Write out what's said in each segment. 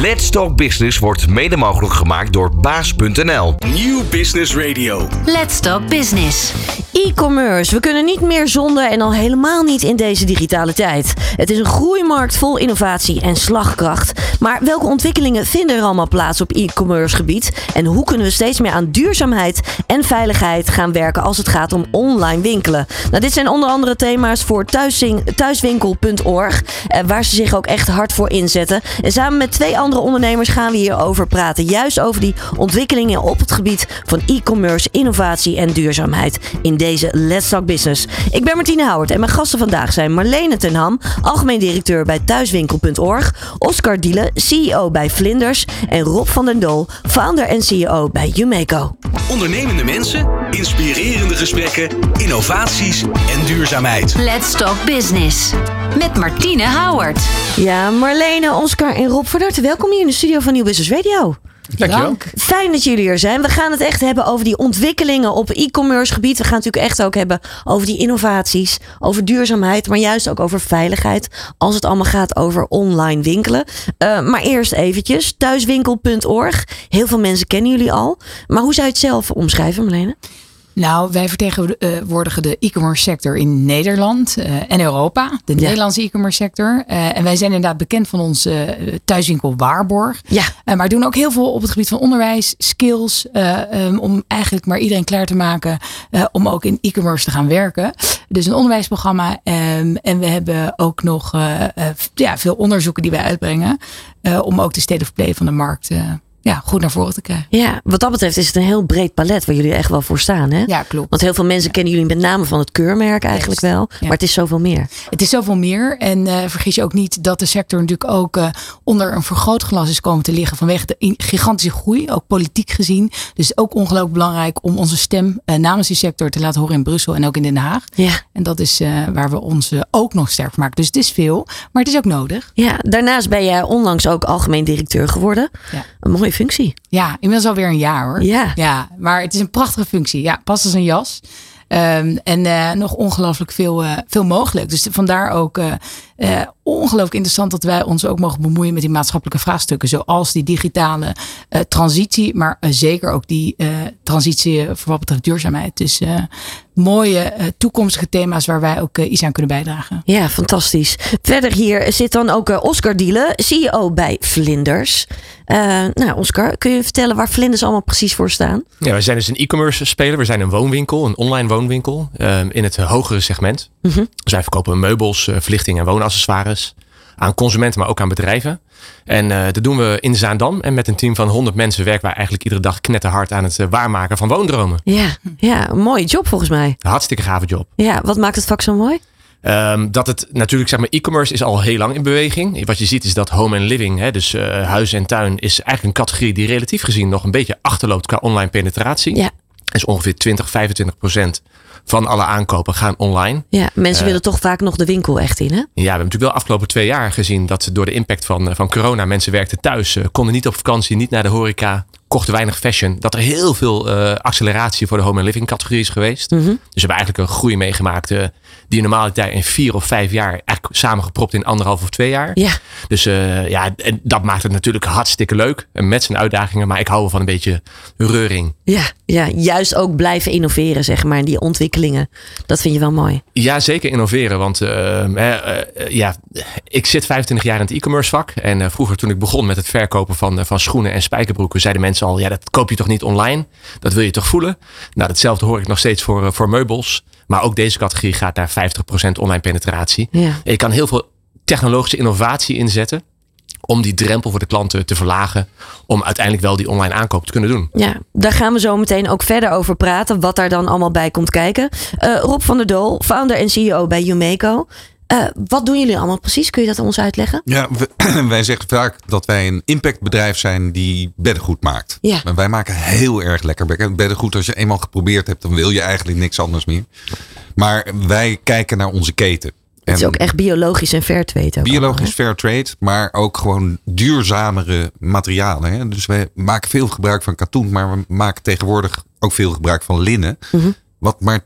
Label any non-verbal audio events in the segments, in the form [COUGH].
Let's Talk Business wordt mede mogelijk gemaakt door baas.nl. Nieuw Business Radio. Let's Talk Business. E-commerce. We kunnen niet meer zonder en al helemaal niet in deze digitale tijd. Het is een groeimarkt vol innovatie en slagkracht. Maar welke ontwikkelingen vinden er allemaal plaats op e-commerce gebied? En hoe kunnen we steeds meer aan duurzaamheid en veiligheid gaan werken als het gaat om online winkelen? Nou, dit zijn onder andere thema's voor thuiswin- thuiswinkel.org, eh, waar ze zich ook echt hard voor inzetten. En samen met twee andere ondernemers gaan we hierover praten. Juist over die ontwikkelingen op het gebied van e-commerce, innovatie en duurzaamheid in deze Let's Talk Business. Ik ben Martine Howard en mijn gasten vandaag zijn Marlene ten Ham, algemeen directeur bij thuiswinkel.org, Oscar Diele, CEO bij Vlinders en Rob van den Doel, founder en CEO bij Umeco. Ondernemende mensen, inspirerende gesprekken, innovaties en duurzaamheid. Let's Talk Business. Met Martine Howard. Ja, Marlene, Oscar en Rob, van harte welkom hier in de studio van Nieuw Business Radio. Dankjewel. Fijn dat jullie er zijn. We gaan het echt hebben over die ontwikkelingen op e-commerce gebied. We gaan het natuurlijk echt ook hebben over die innovaties, over duurzaamheid, maar juist ook over veiligheid. Als het allemaal gaat over online winkelen. Uh, maar eerst eventjes, thuiswinkel.org. Heel veel mensen kennen jullie al. Maar hoe zou je het zelf omschrijven, Marlene? Nou, wij vertegenwoordigen de e-commerce sector in Nederland uh, en Europa. De ja. Nederlandse e-commerce sector. Uh, en wij zijn inderdaad bekend van onze uh, thuiswinkel Waarborg. Ja. maar doen ook heel veel op het gebied van onderwijs, skills. Um, om eigenlijk maar iedereen klaar te maken om ook in e-commerce te gaan werken. Dus een onderwijsprogramma. Um, en we hebben ook nog ja, veel onderzoeken die wij uitbrengen. om ook de state of play van de markt ja, goed naar voren te krijgen. Ja, wat dat betreft is het een heel breed palet waar jullie echt wel voor staan. Hè? Ja, klopt. Want heel veel mensen kennen jullie met name van het keurmerk eigenlijk wel. Ja. Maar het is zoveel meer. Het is zoveel meer. En uh, vergis je ook niet dat de sector natuurlijk ook uh, onder een vergrootglas is komen te liggen vanwege de gigantische groei, ook politiek gezien. Dus ook ongelooflijk belangrijk om onze stem uh, namens die sector te laten horen in Brussel en ook in Den Haag. Ja. En dat is waar we ons ook nog sterk maken. Dus het is veel, maar het is ook nodig. Ja, daarnaast ben jij onlangs ook algemeen directeur geworden. Ja. Een mooie functie. Ja, inmiddels alweer een jaar hoor. Ja. ja. Maar het is een prachtige functie. Ja, past als een jas. Um, en uh, nog ongelooflijk veel, uh, veel mogelijk. Dus vandaar ook uh, ongelooflijk interessant dat wij ons ook mogen bemoeien met die maatschappelijke vraagstukken. Zoals die digitale transitie, maar zeker ook die transitie voor wat betreft duurzaamheid. Dus mooie toekomstige thema's waar wij ook iets aan kunnen bijdragen. Ja, fantastisch. Verder hier zit dan ook Oscar Diele, CEO bij Vlinders. Uh, nou, Oscar, kun je vertellen waar Vlinders allemaal precies voor staan? Ja, wij zijn dus een e-commerce speler. We zijn een woonwinkel, een online woonwinkel uh, in het hogere segment. Mm -hmm. Dus wij verkopen meubels, uh, verlichting en woonaccessoires aan consumenten, maar ook aan bedrijven. En uh, dat doen we in Zaandam. En met een team van 100 mensen werken wij eigenlijk iedere dag knetterhard aan het uh, waarmaken van woondromen. Ja, ja, een mooie job volgens mij. Een hartstikke gave job. Ja, wat maakt het vak zo mooi? Um, dat het natuurlijk, zeg maar, e-commerce is al heel lang in beweging. Wat je ziet is dat home and living, hè, dus uh, huis en tuin, is eigenlijk een categorie die relatief gezien nog een beetje achterloopt qua online penetratie. Ja. Dus ongeveer 20, 25 procent van alle aankopen gaan online. Ja, mensen uh, willen toch vaak nog de winkel echt in, hè? Ja, we hebben natuurlijk wel afgelopen twee jaar gezien dat door de impact van, van corona mensen werkten thuis, uh, konden niet op vakantie, niet naar de horeca, kochten weinig fashion. Dat er heel veel uh, acceleratie voor de home and living categorie is geweest. Mm -hmm. Dus we hebben eigenlijk een groei meegemaakt uh, die normaal tijd in vier of vijf jaar eigenlijk samengepropt in anderhalf of twee jaar. Ja. Dus uh, ja, en dat maakt het natuurlijk hartstikke leuk. En met zijn uitdagingen, maar ik hou wel van een beetje reuring. Ja, ja, juist ook blijven innoveren, zeg maar. Die ontwikkelingen. Dat vind je wel mooi. Ja, zeker innoveren. Want ja, ik zit 25 jaar in het e-commerce vak. En vroeger toen ik begon met het verkopen van, van schoenen en spijkerbroeken, zeiden mensen ja, dat koop je toch niet online? Dat wil je toch voelen? Nou, datzelfde hoor ik nog steeds voor, voor meubels. Maar ook deze categorie gaat naar 50% online penetratie. Ja. Je kan heel veel technologische innovatie inzetten om die drempel voor de klanten te verlagen. Om uiteindelijk wel die online aankoop te kunnen doen. Ja, daar gaan we zo meteen ook verder over praten. Wat daar dan allemaal bij komt kijken. Uh, Rob van der Dool, founder en CEO bij Umeco. Uh, wat doen jullie allemaal precies? Kun je dat aan ons uitleggen? Ja, [CLEARS THROAT] wij zeggen vaak dat wij een impactbedrijf zijn die beddengoed maakt. Ja. Maar wij maken heel erg lekker beddengoed. Als je eenmaal geprobeerd hebt, dan wil je eigenlijk niks anders meer. Maar wij kijken naar onze keten. Het is ook echt biologisch en fair trade. Biologisch fair trade, maar ook gewoon duurzamere materialen. Hè? Dus we maken veel gebruik van katoen, maar we maken tegenwoordig ook veel gebruik van linnen. Mm -hmm. Wat maar 10%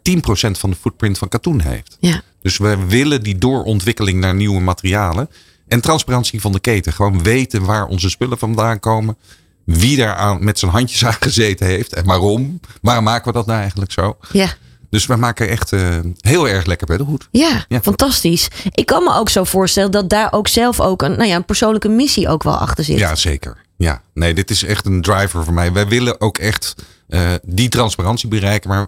van de footprint van katoen heeft. Ja. Dus we willen die doorontwikkeling naar nieuwe materialen. En transparantie van de keten. Gewoon weten waar onze spullen vandaan komen. Wie daar aan, met zijn handjes [LAUGHS] aan gezeten heeft. En waarom. Waarom maken we dat nou eigenlijk zo? Ja. Dus we maken echt uh, heel erg lekker beddengoed. Ja, ja, fantastisch. Ik kan me ook zo voorstellen dat daar ook zelf ook een, nou ja, een persoonlijke missie ook wel achter zit. Ja, zeker. Ja, nee, dit is echt een driver voor mij. Wij willen ook echt uh, die transparantie bereiken. Maar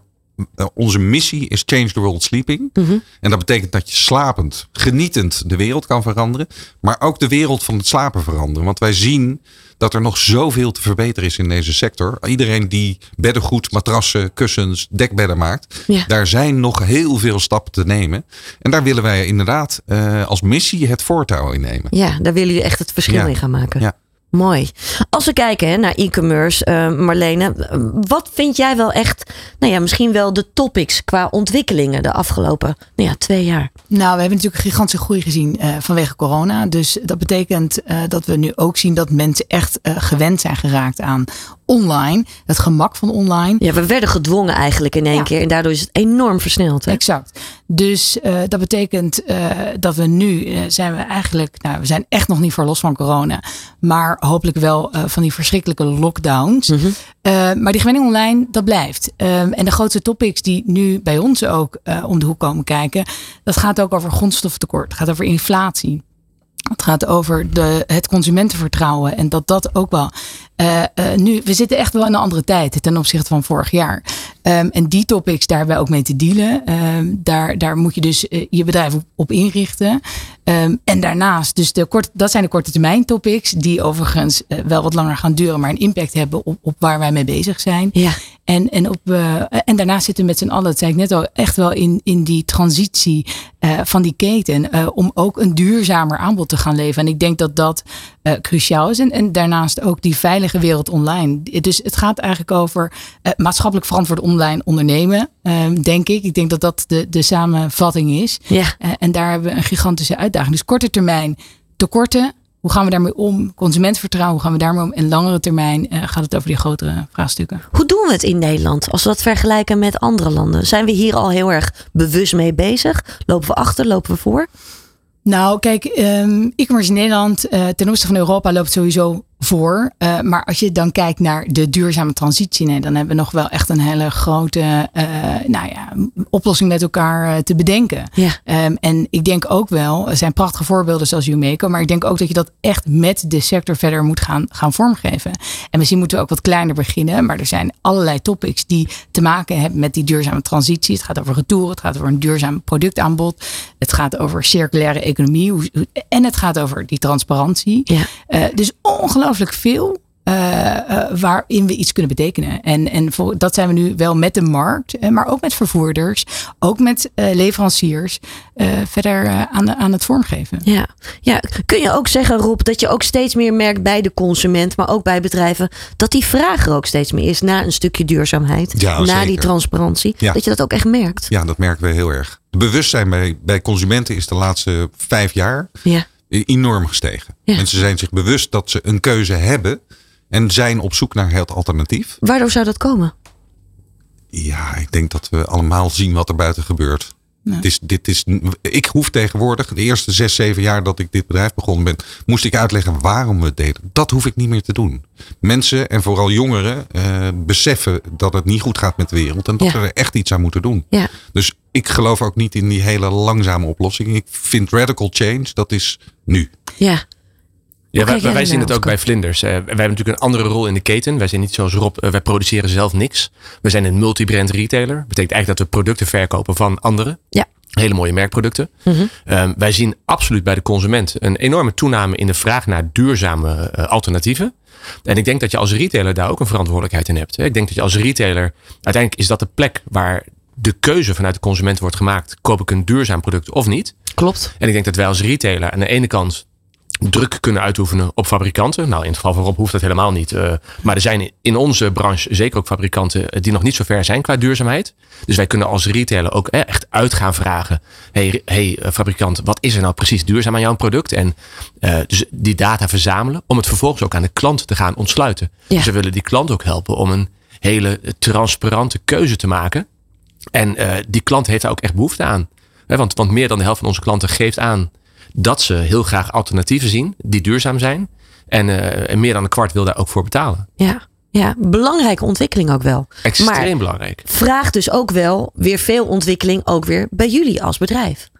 onze missie is Change the World Sleeping. Mm -hmm. En dat betekent dat je slapend, genietend de wereld kan veranderen. Maar ook de wereld van het slapen veranderen. Want wij zien dat er nog zoveel te verbeteren is in deze sector. Iedereen die beddengoed, matrassen, kussens, dekbedden maakt. Ja. Daar zijn nog heel veel stappen te nemen. En daar willen wij inderdaad uh, als missie het voortouw in nemen. Ja, daar willen jullie echt het verschil ja. in gaan maken. Ja. Mooi. Als we kijken hè, naar e-commerce, uh, Marlene, wat vind jij wel echt, nou ja, misschien wel de topics qua ontwikkelingen de afgelopen nou ja, twee jaar? Nou, we hebben natuurlijk een gigantische groei gezien uh, vanwege corona. Dus dat betekent uh, dat we nu ook zien dat mensen echt gewend zijn geraakt aan online. Het gemak van online. Ja, we werden gedwongen eigenlijk in één ja. keer. En daardoor is het enorm versneld. Hè? Exact. Dus uh, dat betekent uh, dat we nu uh, zijn we eigenlijk, nou, we zijn echt nog niet verlost van corona. Maar hopelijk wel van die verschrikkelijke lockdowns. Mm -hmm. maar die gewenning online, dat blijft. Um, en de grootste topics die nu bij ons ook om de hoek komen kijken. Dat gaat ook over grondstoffentekort. Het gaat over inflatie. Het gaat over de, het consumentenvertrouwen. En dat dat ook wel. Uh, uh, nu, we zitten echt wel in een andere tijd ten opzichte van vorig jaar. Um, en die topics, daar hebben we ook mee te dealen. Um, daar, daar moet je dus uh, je bedrijf op, op inrichten. Um, en daarnaast, dus de kort, dat zijn de korte termijn topics. Die overigens wel wat langer gaan duren, maar een impact hebben op, op waar wij mee bezig zijn. Ja. En, en, op, en daarnaast zitten we met z'n allen, dat zei ik net al, echt wel in, in die transitie van die keten. om ook een duurzamer aanbod te gaan leveren. En ik denk dat dat cruciaal is. En, en daarnaast ook die veilige wereld online. Dus het gaat eigenlijk over maatschappelijk verantwoord online ondernemen, um, denk ik. Ik denk dat dat de, de samenvatting is. Ja. Uh, en daar hebben we een gigantische uitdaging. Dus korte termijn tekorten. Hoe gaan we daarmee om? Consumentenvertrouwen, hoe gaan we daarmee om? En langere termijn gaat het over die grotere vraagstukken. Hoe doen we het in Nederland als we dat vergelijken met andere landen? Zijn we hier al heel erg bewust mee bezig? Lopen we achter? Lopen we voor? Nou, kijk, um, e-commerce in Nederland uh, ten opzichte van Europa loopt sowieso voor. Uh, maar als je dan kijkt naar de duurzame transitie, nee, dan hebben we nog wel echt een hele grote uh, nou ja, oplossing met elkaar uh, te bedenken. Ja. Um, en ik denk ook wel, er zijn prachtige voorbeelden zoals Umeco, maar ik denk ook dat je dat echt met de sector verder moet gaan, gaan vormgeven. En misschien moeten we ook wat kleiner beginnen, maar er zijn allerlei topics die te maken hebben met die duurzame transitie. Het gaat over retour, het gaat over een duurzaam productaanbod, het gaat over circulaire economie en het gaat over die transparantie. Ja. dus ongelooflijk veel uh, uh, waarin we iets kunnen betekenen. En, en voor, dat zijn we nu wel met de markt, uh, maar ook met vervoerders, ook met leveranciers verder aan, aan het vormgeven. Ja. ja, kun je ook zeggen, Rob, dat je ook steeds meer merkt bij de consument, maar ook bij bedrijven, dat die vraag er ook steeds meer is naar een stukje duurzaamheid, ja, naar zeker. die transparantie. Ja. Dat je dat ook echt merkt. Ja, dat merken we heel erg. De bewustzijn bij, bij consumenten is de laatste vijf jaar ja enorm gestegen. Ja. Mensen zijn zich bewust dat ze een keuze hebben en zijn op zoek naar het alternatief. Waardoor zou dat komen? Ja, ik denk dat we allemaal zien wat er buiten gebeurt. Ja. Het is, dit is, ik hoef tegenwoordig, de eerste zes, zeven jaar dat ik dit bedrijf begonnen ben, moest ik uitleggen waarom we het deden. Dat hoef ik niet meer te doen. Mensen en vooral jongeren uh, beseffen dat het niet goed gaat met de wereld en dat Ja. we er echt iets aan moeten doen. Ja. Dus ik geloof ook niet in die hele langzame oplossing. Ik vind radical change, dat is nu. Ja. Ja, wij, zien het ook bij? Vlinders. Uh, wij hebben natuurlijk een andere rol in de keten. Wij zijn niet zoals Rob, uh, wij produceren zelf niks. We zijn een multibrand retailer. Dat betekent eigenlijk dat we producten verkopen van anderen. Ja. Hele mooie merkproducten. Mhm. Um, wij zien absoluut bij de consument een enorme toename in de vraag naar duurzame uh, alternatieven. En ik denk dat je als retailer daar ook een verantwoordelijkheid in hebt. Ik denk dat je als retailer, uiteindelijk is dat de plek waar de keuze vanuit de consument wordt gemaakt. Koop ik een duurzaam product of niet? Klopt. En ik denk dat wij als retailer aan de ene kant druk kunnen uitoefenen op fabrikanten. Nou, in het geval van Rob hoeft dat helemaal niet. Uh, maar er zijn in onze branche zeker ook fabrikanten die nog niet zo ver zijn qua duurzaamheid. Dus wij kunnen als retailer ook eh, echt uit gaan vragen. hey, hey, fabrikant, wat is er nou precies duurzaam aan jouw product? En uh, dus die data verzamelen om het vervolgens ook aan de klant te gaan ontsluiten. Ja. Dus we willen die klant ook helpen om een hele transparante keuze te maken. En uh, die klant heeft daar ook echt behoefte aan. He, want, want meer dan de helft van onze klanten geeft aan dat ze heel graag alternatieven zien die duurzaam zijn. En, uh, en meer dan een kwart wil daar ook voor betalen. Ja. Ja, belangrijke ontwikkeling ook wel. Extreem maar belangrijk. Vraagt dus ook wel weer veel ontwikkeling ook weer bij jullie als bedrijf.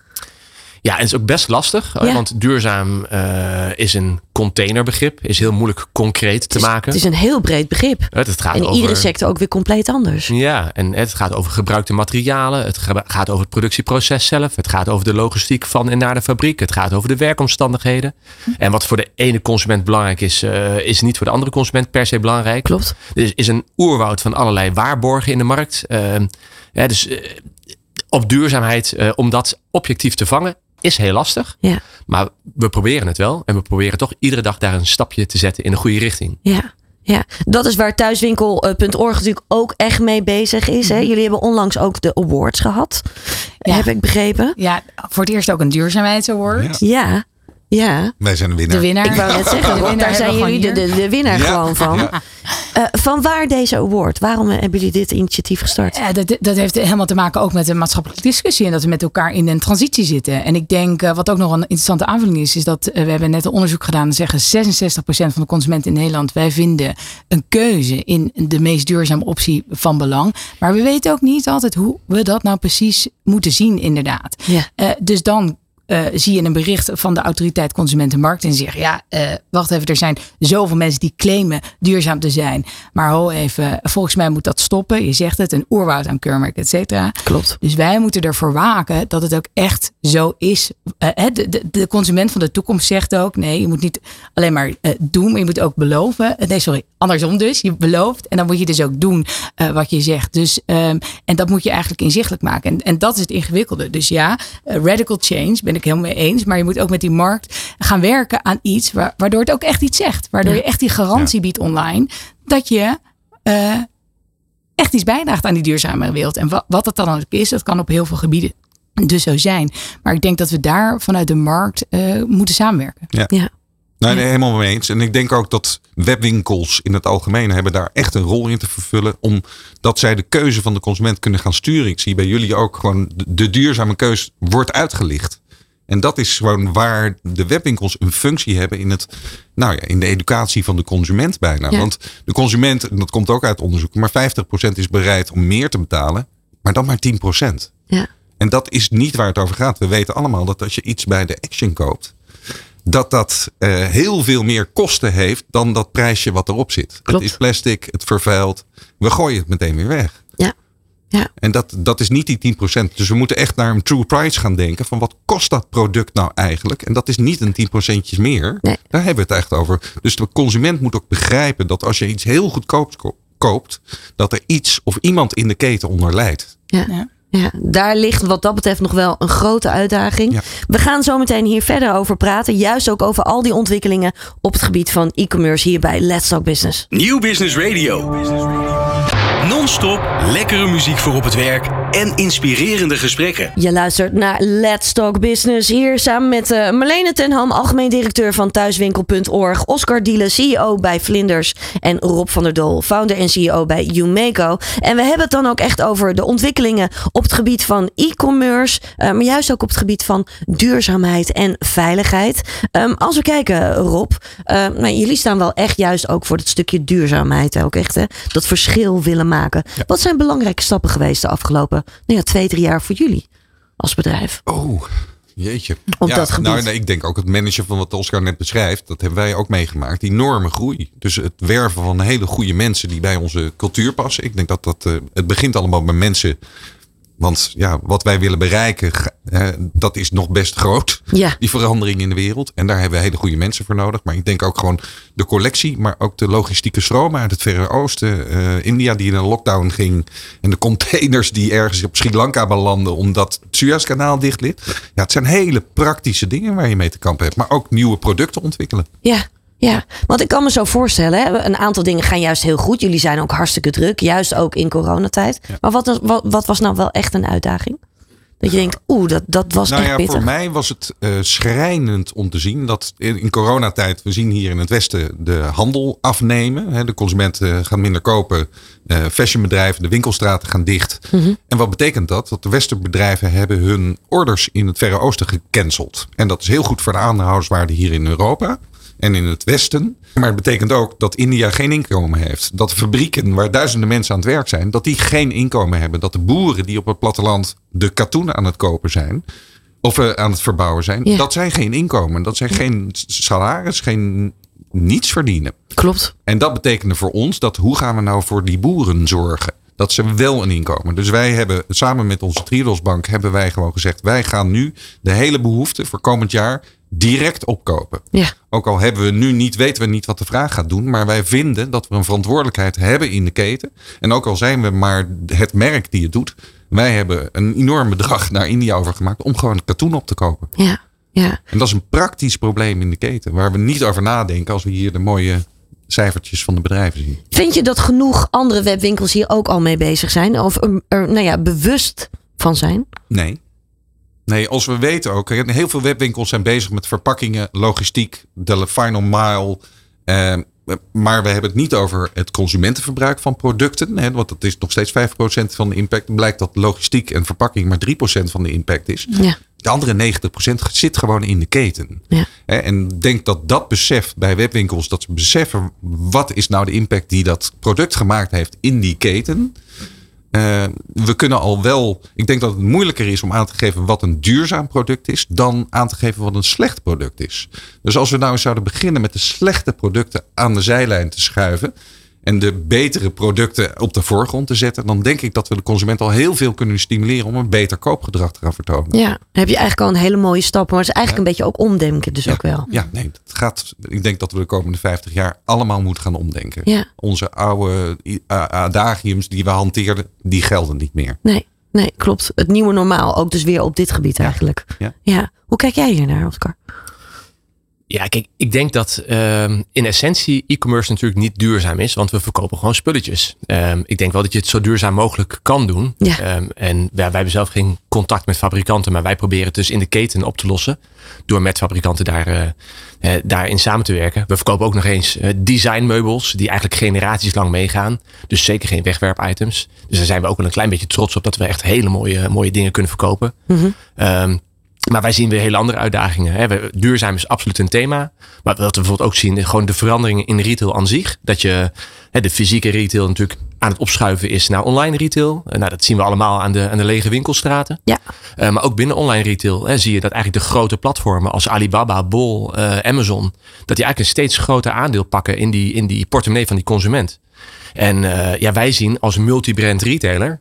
Ja, en het is ook best lastig. Want duurzaam uh, is een containerbegrip. Is heel moeilijk concreet te maken. Het is een heel breed begrip. Het, gaat in over, iedere sector ook weer compleet anders. Ja, en het gaat over gebruikte materialen. Het gaat over het productieproces zelf. Het gaat over de logistiek van en naar de fabriek. Het gaat over de werkomstandigheden. En wat voor de ene consument belangrijk is, uh, is niet voor de andere consument per se belangrijk. Klopt. Er is een oerwoud van allerlei waarborgen in de markt. Uh, ja, dus op duurzaamheid, om dat objectief te vangen, is heel lastig. Ja. Maar we proberen het wel. En we proberen toch iedere dag daar een stapje te zetten in de goede richting. Ja. Ja, dat is waar thuiswinkel.org natuurlijk ook echt mee bezig is. Hè? Jullie hebben onlangs ook de awards gehad. Ja. Heb ik begrepen. Ja, voor het eerst ook een duurzaamheidsaward. Ja. Ja. Wij zijn de winnaar. De winnaar. Ik wou net zeggen, [LAUGHS] de daar zijn jullie de, de, de, winnaar ja. gewoon van. Ja. Uh, van waar deze award? Waarom hebben jullie dit initiatief gestart? Ja, dat, dat heeft helemaal te maken ook met de maatschappelijke discussie. En dat we met elkaar in een transitie zitten. En ik denk, uh, wat ook nog een interessante aanvulling is, is dat uh, we hebben net een onderzoek gedaan. En zeggen 66% van de consumenten in Nederland, wij vinden een keuze in de meest duurzame optie van belang. Maar we weten ook niet altijd hoe we dat nou precies moeten zien, inderdaad. Ja. dus dan uh, zie je een bericht van de autoriteit Consumentenmarkt en zeggen: Ja, uh, wacht even, er zijn zoveel mensen die claimen duurzaam te zijn. Maar ho even, volgens mij moet dat stoppen. Je zegt het, een oerwoud aan keurmerk, et cetera. Klopt. Dus wij moeten ervoor waken dat het ook echt zo is. Uh, de, de, de, consument van de toekomst zegt ook: nee, je moet niet alleen maar doen, maar je moet ook beloven. nee, sorry, andersom dus. Je belooft en dan moet je dus ook doen wat je zegt. Dus, um, en dat moet je eigenlijk inzichtelijk maken. En, en dat is het ingewikkelde. Dus ja, radical change ben ik helemaal mee eens. Maar je moet ook met die markt gaan werken aan iets waardoor het ook echt iets zegt. Waardoor je echt die garantie biedt online dat je uh, echt iets bijdraagt aan die duurzame wereld. En wat, wat dat dan ook is, dat kan op heel veel gebieden dus zo zijn. Maar ik denk dat we daar vanuit de markt uh, moeten samenwerken. Ja. ja. Nee, nee, helemaal mee eens. En ik denk ook dat webwinkels in het algemeen hebben daar echt een rol in te vervullen. Omdat zij de keuze van de consument kunnen gaan sturen. Ik zie bij jullie ook gewoon de, de duurzame keuze wordt uitgelicht. En dat is gewoon waar de webwinkels een functie hebben in, het, nou ja, in de educatie van de consument bijna. Ja. Want de consument, en dat komt ook uit onderzoek, maar 50% is bereid om meer te betalen, maar dan maar 10%. Ja. En dat is niet waar het over gaat. We weten allemaal dat als je iets bij de Action koopt, dat dat uh, heel veel meer kosten heeft dan dat prijsje wat erop zit. Klopt. Het is plastic, het vervuilt. We gooien het meteen weer weg. Ja. En dat, dat is niet die 10%. Dus we moeten echt naar een true price gaan denken. Van wat kost dat product nou eigenlijk? En dat is niet een 10% meer. Nee. Daar hebben we het echt over. Dus de consument moet ook begrijpen dat als je iets heel goedkoops ko- koopt. Dat er iets of iemand in de keten onder leidt. Ja. Ja. Ja, daar ligt wat dat betreft nog wel een grote uitdaging. Ja. We gaan zo meteen hier verder over praten. Juist ook over al die ontwikkelingen op het gebied van e-commerce hier bij Let's Talk Business. Nieuw Business Radio. Non-stop lekkere muziek voor op het werk en inspirerende gesprekken. Je luistert naar Let's Talk Business. Hier samen met uh, Marlene ten Ham, algemeen directeur van thuiswinkel.org. Oscar Diele, CEO bij Vlinders. En Rob van der Dol, founder en CEO bij Umeco. En we hebben het dan ook echt over de ontwikkelingen op het gebied van e-commerce. Uh, maar juist ook op het gebied van duurzaamheid en veiligheid. Um, als we kijken, Rob. Uh, jullie staan wel echt juist ook voor het stukje duurzaamheid. Ook echt, hè? Dat verschil willen maken. Ja. Wat zijn belangrijke stappen geweest de afgelopen nou ja, twee, drie jaar voor jullie als bedrijf? Oh, jeetje. Op ja, dat gebied. Nou, nee, ik denk ook het managen van wat Oscar net beschrijft. Dat hebben wij ook meegemaakt. Die enorme groei. Dus het werven van hele goede mensen die bij onze cultuur passen. Ik denk dat dat. Uh, het begint allemaal bij mensen. Want ja, wat wij willen bereiken, uh, dat is nog best groot. Ja. Die verandering in de wereld. En daar hebben we hele goede mensen voor nodig. Maar ik denk ook gewoon de collectie, maar ook de logistieke stromen uit het Verre Oosten. Uh, India die in een lockdown ging. En de containers die ergens op Sri Lanka belanden omdat het Suezkanaal dicht ligt. Ja, het zijn hele praktische dingen waar je mee te kampen hebt. Maar ook nieuwe producten ontwikkelen. Ja. Ja, want ik kan me zo voorstellen, hè, een aantal dingen gaan juist heel goed. Jullie zijn ook hartstikke druk, juist ook in coronatijd. Ja. Maar wat, wat, wat was nou wel echt een uitdaging? Dat je denkt, oeh, dat, dat was Nou echt ja, pittig. voor mij was het eh, schrijnend om te zien dat in, in coronatijd, we zien hier in het Westen de handel afnemen. Hè, de consumenten gaan minder kopen, eh, fashionbedrijven, de winkelstraten gaan dicht. Mhm. En wat betekent dat? Dat de Westenbedrijven hebben hun orders in het Verre Oosten gecanceld. En dat is heel goed voor de aandeelhouderswaarde hier in Europa en in het Westen. Maar het betekent ook dat India geen inkomen heeft. Dat de fabrieken waar duizenden mensen aan het werk zijn, dat die geen inkomen hebben. Dat de boeren die op het platteland de katoenen aan het kopen zijn, of eh, aan het verbouwen zijn, Ja. dat zij geen inkomen, dat zij geen salaris, geen niets verdienen. Klopt. En dat betekende voor ons dat hoe gaan we nou voor die boeren zorgen? Dat ze wel een inkomen. Dus wij hebben samen met onze Triodosbank hebben wij gewoon gezegd: wij gaan nu de hele behoefte voor komend jaar direct opkopen. Ja. Ook al hebben we nu niet, weten we niet wat de vraag gaat doen. Maar wij vinden dat we een verantwoordelijkheid hebben in de keten. En ook al zijn we maar het merk die het doet. Wij hebben een enorm bedrag naar India overgemaakt om gewoon katoen op te kopen. Ja. Ja. En dat is een praktisch probleem in de keten. Waar we niet over nadenken als we hier de mooie cijfertjes van de bedrijven zien. Vind je dat genoeg andere webwinkels hier ook al mee bezig zijn? Of er, er, nou ja, bewust van zijn? Nee. Nee, als we weten ook. Heel veel webwinkels zijn bezig met verpakkingen, logistiek, de final mile. Eh, maar we hebben het niet over het consumentenverbruik van producten. Hè, want dat is nog steeds 5% van de impact. Dan blijkt dat logistiek en verpakking maar 3% van de impact is. Ja. De andere 90% zit gewoon in de keten. Ja. En denk dat dat besef bij webwinkels, dat ze beseffen wat is nou de impact die dat product gemaakt heeft in die keten. Eh, we kunnen al wel. Ik denk dat het moeilijker is om aan te geven wat een duurzaam product is. dan aan te geven wat een slecht product is. Dus als we nou eens zouden beginnen met de slechte producten aan de zijlijn te schuiven. En de betere producten op de voorgrond te zetten. dan denk ik dat we de consument al heel veel kunnen stimuleren. om een beter koopgedrag te gaan vertonen. Ja. Dan heb je eigenlijk al een hele mooie stap. Maar het is eigenlijk een beetje ook omdenken dus ook wel. Ja, nee, het gaat. Ik denk dat we de komende 50 jaar allemaal moeten gaan omdenken. Ja. Onze oude adagiums die we hanteerden, die gelden niet meer. Nee, nee, klopt. Het nieuwe normaal. Ook dus weer op dit gebied eigenlijk. Ja. ja. Hoe kijk jij hier naar, Oscar? Ja, kijk, ik denk dat ehm, in essentie e-commerce natuurlijk niet duurzaam is, want we verkopen gewoon spulletjes. Ehm, ik denk wel dat je het zo duurzaam mogelijk kan doen. Ja. Ehm, en ja, wij hebben zelf geen contact met fabrikanten, maar wij proberen het dus in de keten op te lossen. Door met fabrikanten daar, eh, eh, daarin samen te werken. We verkopen ook nog eens eh, designmeubels die eigenlijk generaties lang meegaan. Dus zeker geen wegwerp-items. Dus daar zijn we ook wel een klein beetje trots op dat we echt hele mooie, mooie dingen kunnen verkopen. Ehm, maar wij zien weer hele andere uitdagingen. Duurzaam is absoluut een thema. Maar wat we bijvoorbeeld ook zien, gewoon de veranderingen in retail aan zich. Dat je hè, de fysieke retail natuurlijk aan het opschuiven is naar online retail. Eh, Nou, dat zien we allemaal aan de, aan de lege winkelstraten. Ja. Eh, maar ook binnen online retail hè, zie je dat eigenlijk de grote platformen als Alibaba, Bol, eh, Amazon, dat die eigenlijk een steeds groter aandeel pakken in die, in die portemonnee van die consument. En ja, wij zien als multibrand retailer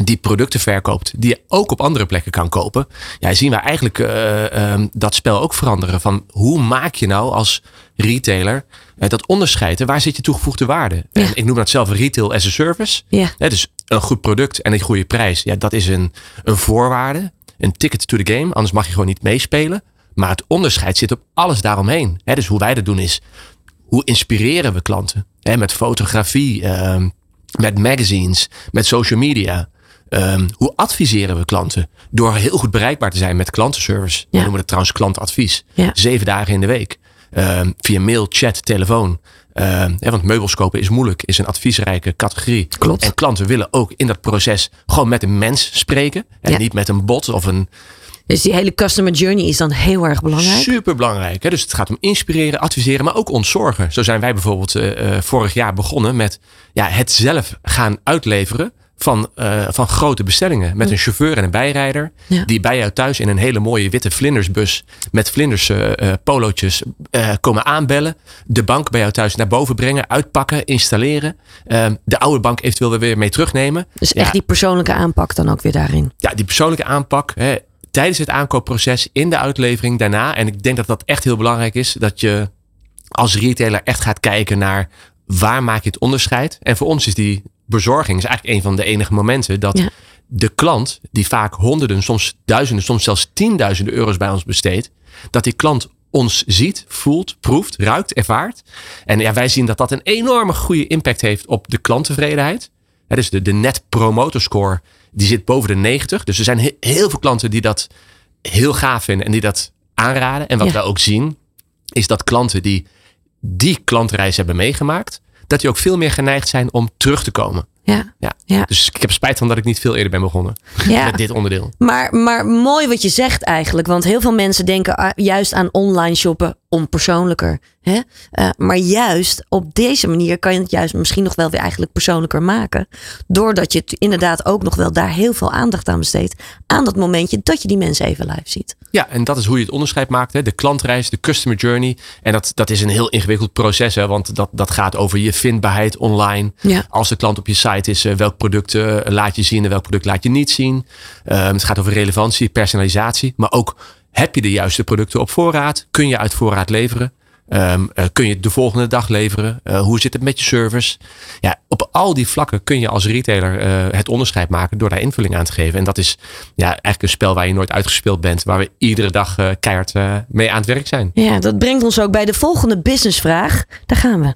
die producten verkoopt, die je ook op andere plekken kan kopen. Ja, zien we eigenlijk eh, ehm, dat spel ook veranderen. Van hoe maak je nou als retailer eh, dat onderscheid? En waar zit je toegevoegde waarde? En ik noem dat zelf retail as a service. Ja. Hè, dus een goed product en een goede prijs. Ja, dat is een, een voorwaarde. Een ticket to the game. Anders mag je gewoon niet meespelen. Maar het onderscheid zit op alles daaromheen. Hè, dus hoe wij dat doen is, hoe inspireren we klanten? Hè, met fotografie, ehm, met magazines, met social media. Ehm, hoe adviseren we klanten? Door heel goed bereikbaar te zijn met klantenservice. We noemen het trouwens klantadvies. Ja. Zeven dagen in de week. Ehm, via mail, chat, telefoon. Ehm, hè, want meubels kopen is moeilijk. Is een adviesrijke categorie. Klopt. En klanten willen ook in dat proces gewoon met een mens spreken. En Ja. niet met een bot of een Dus die hele customer journey is dan heel erg belangrijk. Super belangrijk. Hè? Dus het gaat om inspireren, adviseren, maar ook ontzorgen. Zo zijn wij bijvoorbeeld eh, eh, vorig jaar begonnen met ja, het zelf gaan uitleveren van, eh, van grote bestellingen. Met een chauffeur en een bijrijder. Ja. Die bij jou thuis in een hele mooie witte vlindersbus met vlinders eh, eh, polootjes komen aanbellen. De bank bij jou thuis naar boven brengen, uitpakken, installeren. Eh, de oude bank eventueel weer mee terugnemen. Dus Ja, echt die persoonlijke aanpak dan ook weer daarin. ja, die persoonlijke aanpak hè, tijdens het aankoopproces, in de uitlevering, daarna. En ik denk dat dat echt heel belangrijk is. Dat je als retailer echt gaat kijken naar waar maak je het onderscheid. En voor ons is die bezorging is eigenlijk een van de enige momenten dat Ja. de klant, die vaak honderden, soms duizenden, soms zelfs tienduizenden euro's bij ons besteedt, dat die klant ons ziet, voelt, proeft, ruikt, ervaart. En ja, wij zien dat dat een enorme goede impact heeft op de klanttevredenheid. Dus de, de net promoter score die zit boven de 90. Dus er zijn he- heel veel klanten die dat heel gaaf vinden en die dat aanraden. En wat Ja. we ook zien, is dat klanten die die klantreis hebben meegemaakt, dat die ook veel meer geneigd zijn om terug te komen. Ja. Ja. Ja. Dus ik heb spijt van dat ik niet veel eerder ben begonnen [LAUGHS] Ja. met dit onderdeel. Maar, maar mooi wat je zegt eigenlijk. Want heel veel mensen denken ah, juist aan online shoppen onpersoonlijker. Hè? Eh, maar juist op deze manier kan je het juist misschien nog wel weer eigenlijk persoonlijker maken. Doordat je het inderdaad ook nog wel daar heel veel aandacht aan besteedt. Aan dat momentje dat je die mensen even live ziet. Ja, en dat is hoe je het onderscheid maakt. Hè? De klantreis, de customer journey. En dat, dat is een heel ingewikkeld proces. Hè? Want dat, dat gaat over je vindbaarheid online. Ja. Als de klant op je site is, eh, welk product eh, laat je zien en welk product laat je niet zien. Ehm, het gaat over relevantie, personalisatie. Maar ook, heb je de juiste producten op voorraad? Kun je uit voorraad leveren? Ehm, eh, kun je de volgende dag leveren? Eh, hoe zit het met je service? Ja, op al die vlakken kun je als retailer eh, het onderscheid maken door daar invulling aan te geven. En dat is ja, eigenlijk een spel waar je nooit uitgespeeld bent, waar we iedere dag eh, keihard eh, mee aan het werk zijn. Ja, dat brengt ons ook bij de volgende businessvraag. Daar gaan we.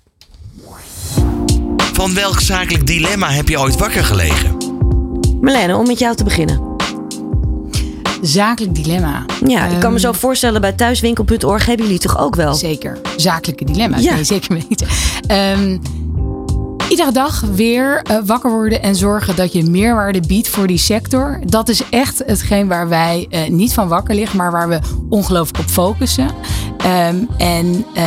Van welk zakelijk dilemma heb je ooit wakker gelegen? Marlene, om met jou te beginnen. Zakelijk dilemma. Ja, ik kan me Ehm, zo voorstellen bij thuiswinkel.org hebben jullie toch ook wel? Zeker. Zakelijke dilemma's. Ja. Nee, zeker weten. Ehm, iedere dag weer eh, wakker worden en zorgen dat je meerwaarde biedt voor die sector. Dat is echt hetgeen waar wij eh, niet van wakker liggen, maar waar we ongelooflijk op focussen. Ehm, en eh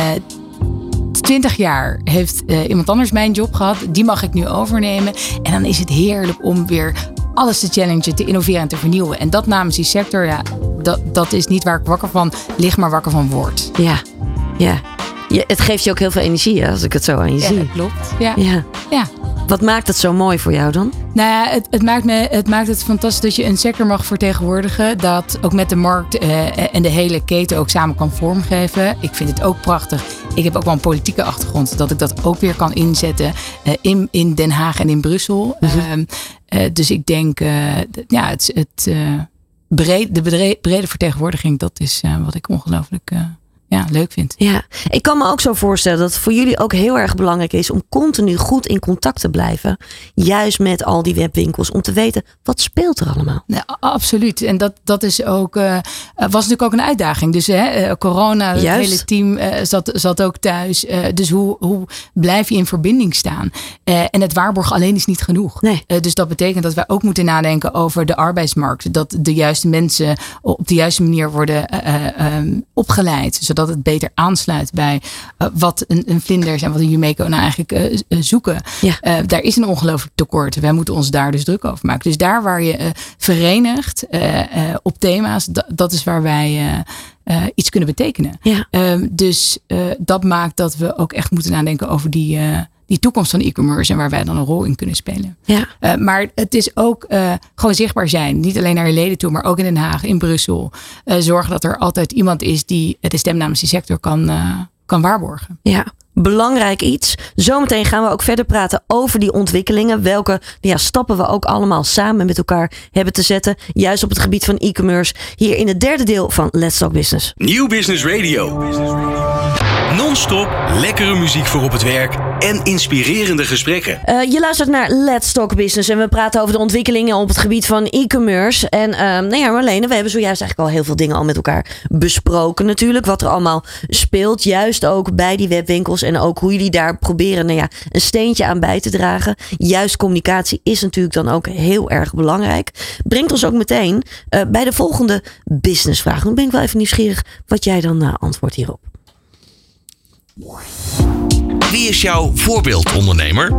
20 jaar heeft iemand anders mijn job gehad. Die mag ik nu overnemen. En dan is het heerlijk om weer alles te challengen, te innoveren en te vernieuwen. En dat namens die sector, ja, dat, dat is niet waar ik wakker van lig, maar wakker van word. Ja, ja. Je, het geeft je ook heel veel energie hè, als ik het zo aan je Ja, zie. dat klopt. Ja. Ja. ja. Wat maakt het zo mooi voor jou dan? Nou ja, het, het, maakt me, het maakt het fantastisch dat je een sector mag vertegenwoordigen. Dat ook met de markt eh, en de hele keten ook samen kan vormgeven. Ik vind het ook prachtig. Ik heb ook wel een politieke achtergrond. Dat ik dat ook weer kan inzetten eh, in, in Den Haag en in Brussel. Ehm, eh, dus ik denk, d- ja, het, het, eh, breed, de brede, vertegenwoordiging, dat is wat ik ongelooflijk ja, leuk vind. Ja, ik kan me ook zo voorstellen dat het voor jullie ook heel erg belangrijk is om continu goed in contact te blijven. Juist met al die webwinkels, om te weten wat speelt er allemaal. Nee, a- absoluut. En dat, dat is ook, eh, eh, was natuurlijk ook een uitdaging. Dus hè, eh, corona, het Juist. hele team zat, zat ook thuis. Dus hoe, hoe blijf je in verbinding staan? En het waarborgen alleen is niet genoeg. Nee. Dus dat betekent dat wij ook moeten nadenken over de arbeidsmarkt. Dat de juiste mensen op de juiste manier worden eh, eh, ehm, opgeleid. Zodat het beter aansluit bij eh, wat een, een vlinders en wat een Jumeco nou eigenlijk eh, eh, zoeken. Ja. Daar is een ongelooflijk tekort. Wij moeten ons daar dus druk over maken. Dus daar waar je verenigt op thema's, da- dat is waar wij iets kunnen betekenen. Ja. Ehm, dus dat maakt dat we ook echt moeten nadenken over die, die toekomst van e-commerce en waar wij dan een rol in kunnen spelen. Ja. Eh, maar het is ook eh, gewoon zichtbaar zijn. Niet alleen naar je leden toe, maar ook in Den Haag, in Brussel. Eh, zorgen dat er altijd iemand is die de stem namens die sector kan, eh, kan waarborgen. Ja, belangrijk iets. Zometeen gaan we ook verder praten over die ontwikkelingen. Welke ja, stappen we ook allemaal samen met elkaar hebben te zetten. Juist op het gebied van e-commerce. Hier in het derde deel van Let's Talk Business. Nieuw Business Radio. Non-stop lekkere muziek voor op het werk en inspirerende gesprekken. Eh, je luistert naar Let's Talk Business en we praten over de ontwikkelingen op het gebied van e-commerce. En ehm nou ja, Marlene, we hebben zojuist eigenlijk al heel veel dingen al met elkaar besproken natuurlijk. Wat er allemaal speelt, juist ook bij die webwinkels en ook hoe jullie daar proberen nou ja, een steentje aan bij te dragen. Juist communicatie is natuurlijk dan ook heel erg belangrijk. Brengt ons ook meteen eh, bij de volgende businessvraag. Dan ben ik wel even nieuwsgierig wat jij dan uh, antwoordt hierop. Wie is jouw voorbeeldondernemer?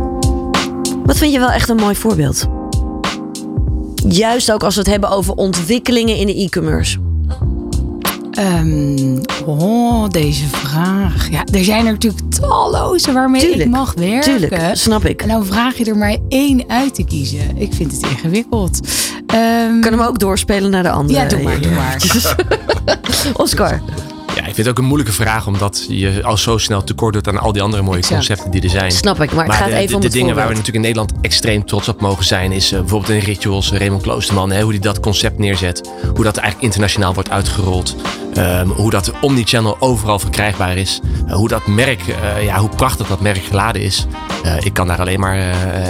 Wat vind je wel echt een mooi voorbeeld? Juist ook als we het hebben over ontwikkelingen in de e-commerce. Ehm, oh, deze vraag. Ja, er zijn er natuurlijk talloze waarmee Tuurlijk, ik mag werken. Tuurlijk, snap ik. En dan vraag je er maar één uit te kiezen. Ik vind het ingewikkeld. Ehm, Kunnen we ook doorspelen naar de andere? Ja, doe maar, doe maar. [LAUGHS] Oscar. Ik vind het ook een moeilijke vraag, omdat je al zo snel tekort doet aan al die andere mooie Exact. concepten die er zijn. Snap ik, maar het gaat de, even de, om de het dingen waar we natuurlijk in Nederland extreem trots op mogen zijn, is eh, bijvoorbeeld in Rituals, Raymond Kloosterman, hè, hoe hij dat concept neerzet. Hoe dat eigenlijk internationaal wordt uitgerold. Ehm, hoe dat omnichannel overal verkrijgbaar is. Eh, hoe dat merk, eh, ja, hoe prachtig dat merk geladen is. Eh, ik kan daar alleen maar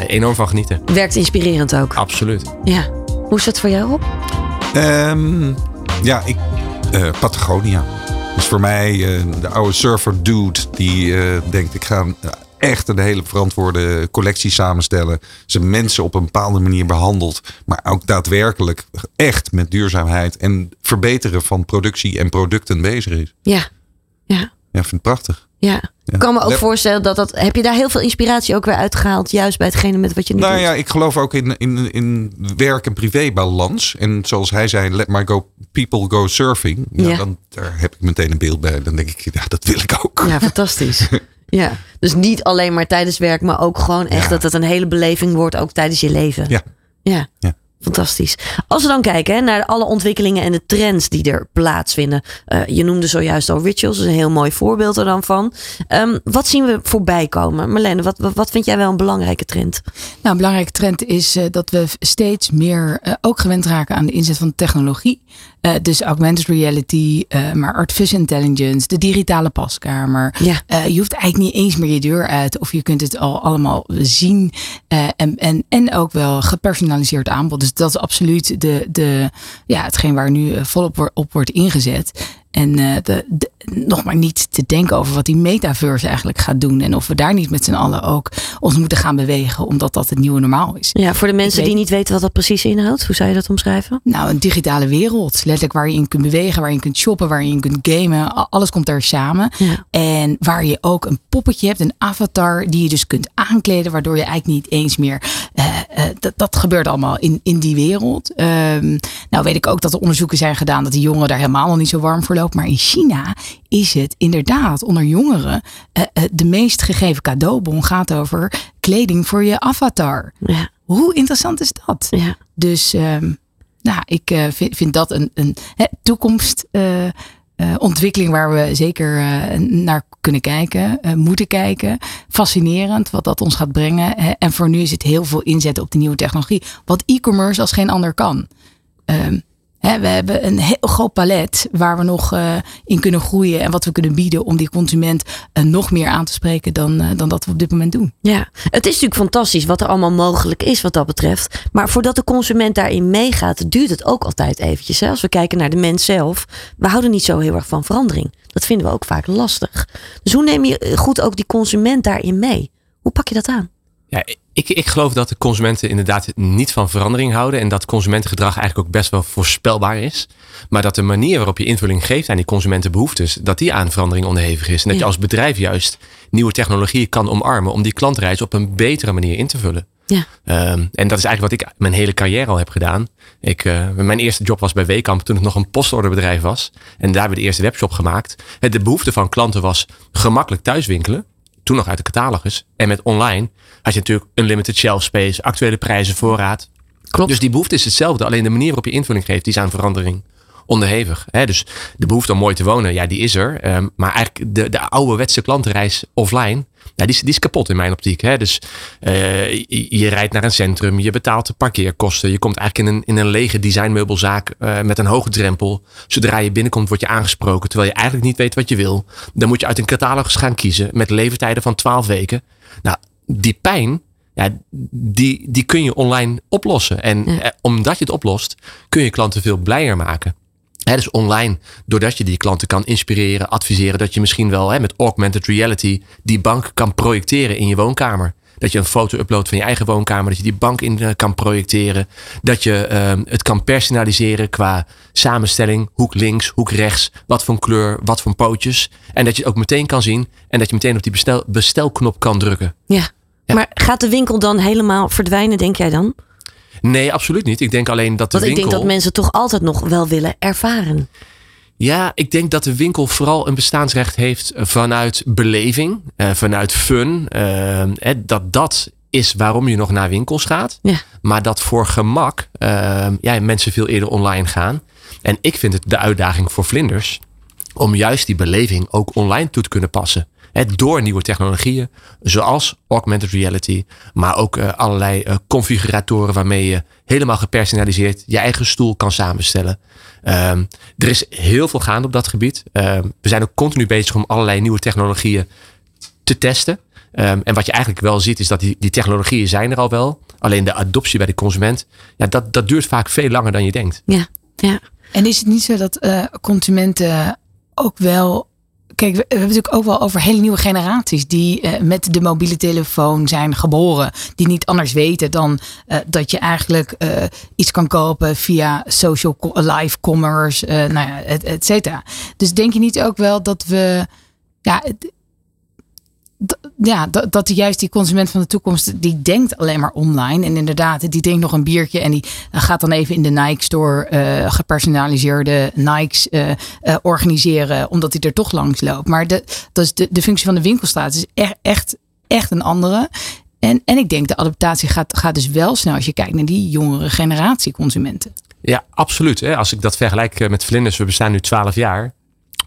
enorm van genieten. Werkt inspirerend ook. Absoluut. Ja. Hoe is dat voor jou op? Ehm, ja, ik, eh, Patagonia. Dus voor mij uh, de oude surfer dude die uh, denkt ik ga echt een hele verantwoorde collectie samenstellen. Ze mensen op een bepaalde manier behandelt. Maar ook daadwerkelijk echt met duurzaamheid en verbeteren van productie en producten bezig is. Ja, ja. Ja, ik vind het prachtig. Ja. Ik kan me ook voorstellen dat dat. Heb je daar heel veel inspiratie ook weer uitgehaald? Juist bij hetgene met wat je nu nou doet? ja, ik geloof ook in, in, in werk- en privébalans. En zoals hij zei, let my go, people go surfing. Ja, Ja. Dan daar heb ik meteen een beeld bij. Dan denk ik, ja, dat wil ik ook. Ja, fantastisch. [LAUGHS] ja. Dus niet alleen maar tijdens werk, maar ook gewoon echt Ja. dat het een hele beleving wordt, ook tijdens je leven. Ja. Ja. Ja. Fantastisch. Als we dan kijken naar alle ontwikkelingen en de trends die er plaatsvinden. Eh, je noemde zojuist al rituals, is een heel mooi voorbeeld er dan van. Ehm, wat zien we voorbij komen? Marlene, wat, wat, wat vind jij wel een belangrijke trend? Nou, een belangrijke trend is eh, dat we steeds meer eh, ook gewend raken aan de inzet van technologie. Eh, dus augmented reality, eh, maar artificial intelligence, de digitale paskamer. Ja. Eh, je hoeft eigenlijk niet eens meer je deur uit of je kunt het al allemaal zien. en, en, en ook wel gepersonaliseerd aanbod. Dus dat is absoluut de, de, ja, hetgeen waar nu volop op wordt ingezet. En eh, de, de- nog maar niet te denken over wat die metaverse eigenlijk gaat doen. En of we daar niet met z'n allen ook ons moeten gaan bewegen. Omdat dat het nieuwe normaal is. Ja, voor de mensen weet- die niet weten wat dat precies inhoudt, hoe zou je dat omschrijven? Nou, een digitale wereld. Letterlijk waar je in kunt bewegen, waar je in kunt shoppen, waar je in kunt gamen. Alles komt daar samen. Ja. En waar je ook een poppetje hebt, een avatar, die je dus kunt aankleden. Waardoor je eigenlijk niet eens meer. eh, eh, dat, dat gebeurt allemaal in, in die wereld. Ehm, nou, weet ik ook dat er onderzoeken zijn gedaan dat die jongeren daar helemaal nog niet zo warm voor lopen. Maar in China is het inderdaad onder jongeren eh, eh, de meest gegeven cadeaubon gaat over kleding voor je avatar. Ja, Hoe interessant is dat? ja. Dus ehm, nou, ik eh, vind, vind dat een, een hè, toekomst. ontwikkeling waar we zeker naar kunnen kijken, moeten kijken. Fascinerend wat dat ons gaat brengen. Hè. En voor nu is het heel veel inzetten op de nieuwe technologie. Wat e-commerce als geen ander kan. We hebben een heel groot palet waar we nog eh, in kunnen groeien. En wat we kunnen bieden om die consument eh, nog meer aan te spreken dan, eh, dan dat we op dit moment doen. Ja, het is natuurlijk fantastisch wat er allemaal mogelijk is wat dat betreft. Maar voordat de consument daarin meegaat, duurt het ook altijd eventjes. Hè? Als we kijken naar de mens zelf, we houden niet zo heel erg van verandering. Dat vinden we ook vaak lastig. Dus hoe neem je goed ook die consument daarin mee? Hoe pak je dat aan? Ja, ik, ik geloof dat de consumenten inderdaad niet van verandering houden. En dat consumentengedrag eigenlijk ook best wel voorspelbaar is. Maar dat de manier waarop je invulling geeft aan die consumentenbehoeftes, dat die aan verandering onderhevig is. En dat je als bedrijf juist nieuwe technologieën kan omarmen om die klantreis op een betere manier in te vullen. Ja. Ehm, en dat is eigenlijk wat ik mijn hele carrière al heb gedaan. Ik, eh, mijn eerste job was bij Wekamp toen het nog een postorderbedrijf was. En daar hebben we de eerste webshop gemaakt. De behoefte van klanten was gemakkelijk thuiswinkelen. Toen nog uit de catalogus. En met online had je natuurlijk unlimited shelf space, actuele prijzen, voorraad. Klopt. Dus die behoefte is hetzelfde. Alleen de manier waarop je invulling geeft, die is aan verandering onderhevig. Hè? Dus de behoefte om mooi te wonen, ja, die is er. Ehm, maar eigenlijk de, de ouderwetse klantenreis offline, ja, die, is, die is kapot in mijn optiek. Hè? Dus eh, je, je rijdt naar een centrum, je betaalt de parkeerkosten. Je komt eigenlijk in een, in een lege designmeubelzaak eh, met een hoge drempel. Zodra je binnenkomt, word je aangesproken, terwijl je eigenlijk niet weet wat je wil. Dan moet je uit een catalogus gaan kiezen met leeftijden van 12 weken. Nou, die pijn, ja, die, die kun je online oplossen. En eh, omdat je het oplost, kun je klanten veel blijer maken. Dus online, doordat je die klanten kan inspireren, adviseren, dat je misschien wel met augmented reality die bank kan projecteren in je woonkamer. Dat je een foto uploadt van je eigen woonkamer, dat je die bank in eh, kan projecteren. Dat je ehm, het kan personaliseren qua samenstelling, hoek links, hoek rechts, wat voor kleur, wat voor pootjes. En dat je het ook meteen kan zien en dat je meteen op die bestel, bestelknop kan drukken. Ja. Ja. Maar gaat de winkel dan helemaal verdwijnen, denk jij dan? Nee, absoluut niet. Ik denk alleen dat de Want ik denk dat mensen toch altijd nog wel willen ervaren. Ja, ik denk dat de winkel vooral een bestaansrecht heeft vanuit beleving, eh, vanuit fun. eh, hè, dat dat is waarom je nog naar winkels gaat. Ja. Maar dat voor gemak eh, ja, mensen veel eerder online gaan. En ik vind het de uitdaging voor vlinders om juist die beleving ook online toe te kunnen passen. Door nieuwe technologieën, zoals augmented reality, maar ook eh, allerlei eh, configuratoren waarmee je helemaal gepersonaliseerd je eigen stoel kan samenstellen. Ehm, er is heel veel gaande op dat gebied. Ehm, we zijn ook continu bezig om allerlei nieuwe technologieën te testen. Ehm, en wat je eigenlijk wel ziet is dat die, die technologieën zijn er al wel. Alleen de adoptie bij de consument, ja, dat, dat duurt vaak veel langer dan je denkt. Ja, ja. En is het niet zo dat uh, consumenten ook wel. Kijk, we hebben natuurlijk ook wel over hele nieuwe generaties die uh, met de mobiele telefoon zijn geboren. Die niet anders weten dan uh, dat je eigenlijk iets kan kopen via social live commerce, nou ja, et, et cetera. Dus denk je niet ook wel dat we. Ja, ja, dat, dat juist die consument van de toekomst, die denkt alleen maar online. En inderdaad, die drinkt nog een biertje en die gaat dan even in de Nike store uh, gepersonaliseerde Nikes uh, organiseren, omdat hij er toch langs loopt. Maar de, dat is de, de functie van de winkelstraat is echt, echt, echt een andere. En, en ik denk de adaptatie gaat, gaat dus wel snel als je kijkt naar die jongere generatie consumenten. Ja, absoluut. Als ik dat vergelijk met Vlinders, we bestaan nu 12 jaar.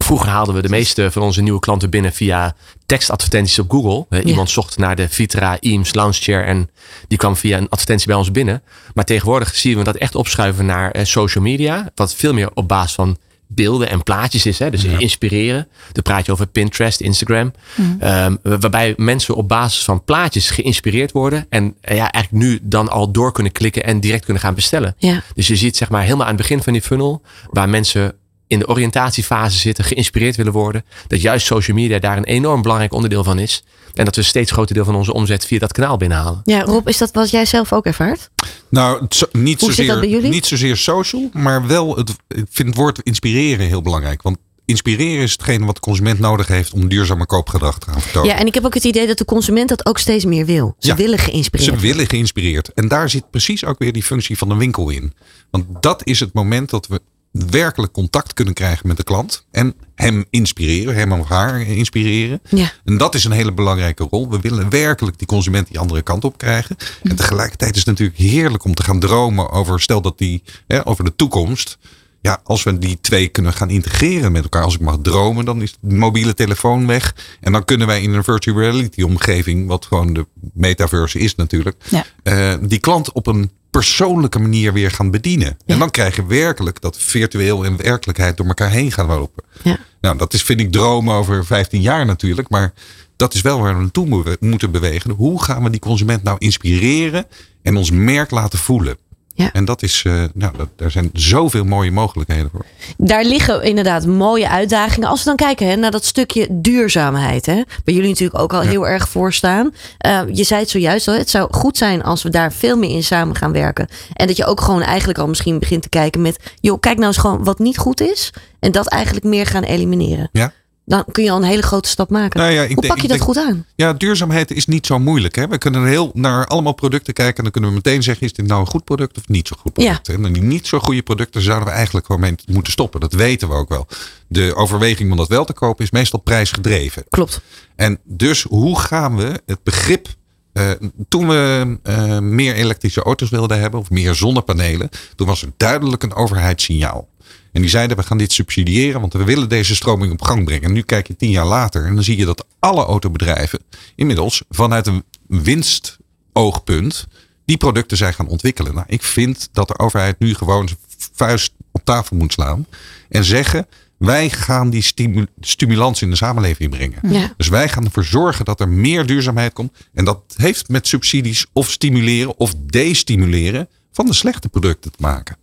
Vroeger haalden we de meeste van onze nieuwe klanten binnen via tekstadvertenties op Google. Ja. Iemand zocht naar de Vitra Eames Lounge Chair en die kwam via een advertentie bij ons binnen. Maar tegenwoordig zien we dat echt opschuiven naar eh, social media. Wat veel meer op basis van beelden en plaatjes is. Hè? Dus ja. inspireren. Dan praat je over Pinterest, Instagram. Mm. Um, waarbij mensen op basis van plaatjes geïnspireerd worden. En uh, ja, eigenlijk nu dan al door kunnen klikken en direct kunnen gaan bestellen. Ja. Dus je ziet zeg maar helemaal aan het begin van die funnel. Waar mensen in de oriëntatiefase zitten, geïnspireerd willen worden. Dat juist social media daar een enorm belangrijk onderdeel van is. En dat we een steeds groter deel van onze omzet via dat kanaal binnenhalen. Ja, Rob, is dat wat jij zelf ook ervaart? Nou, niet, zozeer, niet zozeer social, maar wel het, ik vind het woord inspireren heel belangrijk. Want inspireren is hetgene wat de consument nodig heeft om duurzamer koopgedrag te gaan vertonen. Ja, en ik heb ook het idee dat de consument dat ook steeds meer wil. Ze Ja, willen geïnspireerd Ze willen geïnspireerd. En daar zit precies ook weer die functie van de winkel in. Want dat is het moment dat we werkelijk contact kunnen krijgen met de klant. En hem inspireren, hem of haar inspireren. Ja. En dat is een hele belangrijke rol. We willen werkelijk die consument die andere kant op krijgen. En tegelijkertijd is het natuurlijk heerlijk om te gaan dromen over, stel dat die, hè, over de toekomst. Ja, als we die twee kunnen gaan integreren met elkaar. Als ik mag dromen, dan is de mobiele telefoon weg. En dan kunnen wij in een virtual reality omgeving, wat gewoon de metaverse is natuurlijk. Ja. Uh, die klant op een persoonlijke manier weer gaan bedienen. Ja. En dan krijg je werkelijk dat virtueel en werkelijkheid door elkaar heen gaan lopen. Ja. Nou, dat is vind ik dromen over 15 jaar natuurlijk. Maar dat is wel waar we naartoe moeten bewegen. Hoe gaan we die consument nou inspireren en ons merk laten voelen? Ja. En dat is, uh, nou, dat, er zijn zoveel mooie mogelijkheden voor. Daar liggen inderdaad mooie uitdagingen. Als we dan kijken hè, naar dat stukje duurzaamheid. Hè, waar jullie natuurlijk ook al ja. heel erg voor staan. Uh, je zei het zojuist al. Het zou goed zijn als we daar veel meer in samen gaan werken. En dat je ook gewoon eigenlijk al misschien begint te kijken met. joh, kijk nou eens gewoon wat niet goed is. En dat eigenlijk meer gaan elimineren. Ja. Dan kun je al een hele grote stap maken. Nou ja, ik Hoe denk, pak je ik dat denk, goed aan? Ja, duurzaamheid is niet zo moeilijk. Hè? We kunnen heel naar allemaal producten kijken. En dan kunnen we meteen zeggen: is dit nou een goed product of niet zo goed product? Ja. En die niet zo goede producten zouden we eigenlijk gewoon mee moeten stoppen. Dat weten we ook wel. De overweging om dat wel te kopen is meestal prijsgedreven. Klopt. En dus hoe gaan we het begrip uh, toen we uh, meer elektrische auto's wilden hebben, of meer zonnepanelen, toen was er duidelijk een overheidssignaal. En die zeiden, we gaan dit subsidiëren, want we willen deze stroming op gang brengen. En nu kijk je tien jaar later en dan zie je dat alle autobedrijven inmiddels vanuit een winstoogpunt die producten zijn gaan ontwikkelen. Nou, ik vind dat de overheid nu gewoon zijn vuist op tafel moet slaan en zeggen, wij gaan die stimu stimulans in de samenleving brengen. Ja. Dus wij gaan ervoor zorgen dat er meer duurzaamheid komt. En dat heeft met subsidies of stimuleren of destimuleren van de slechte producten te maken.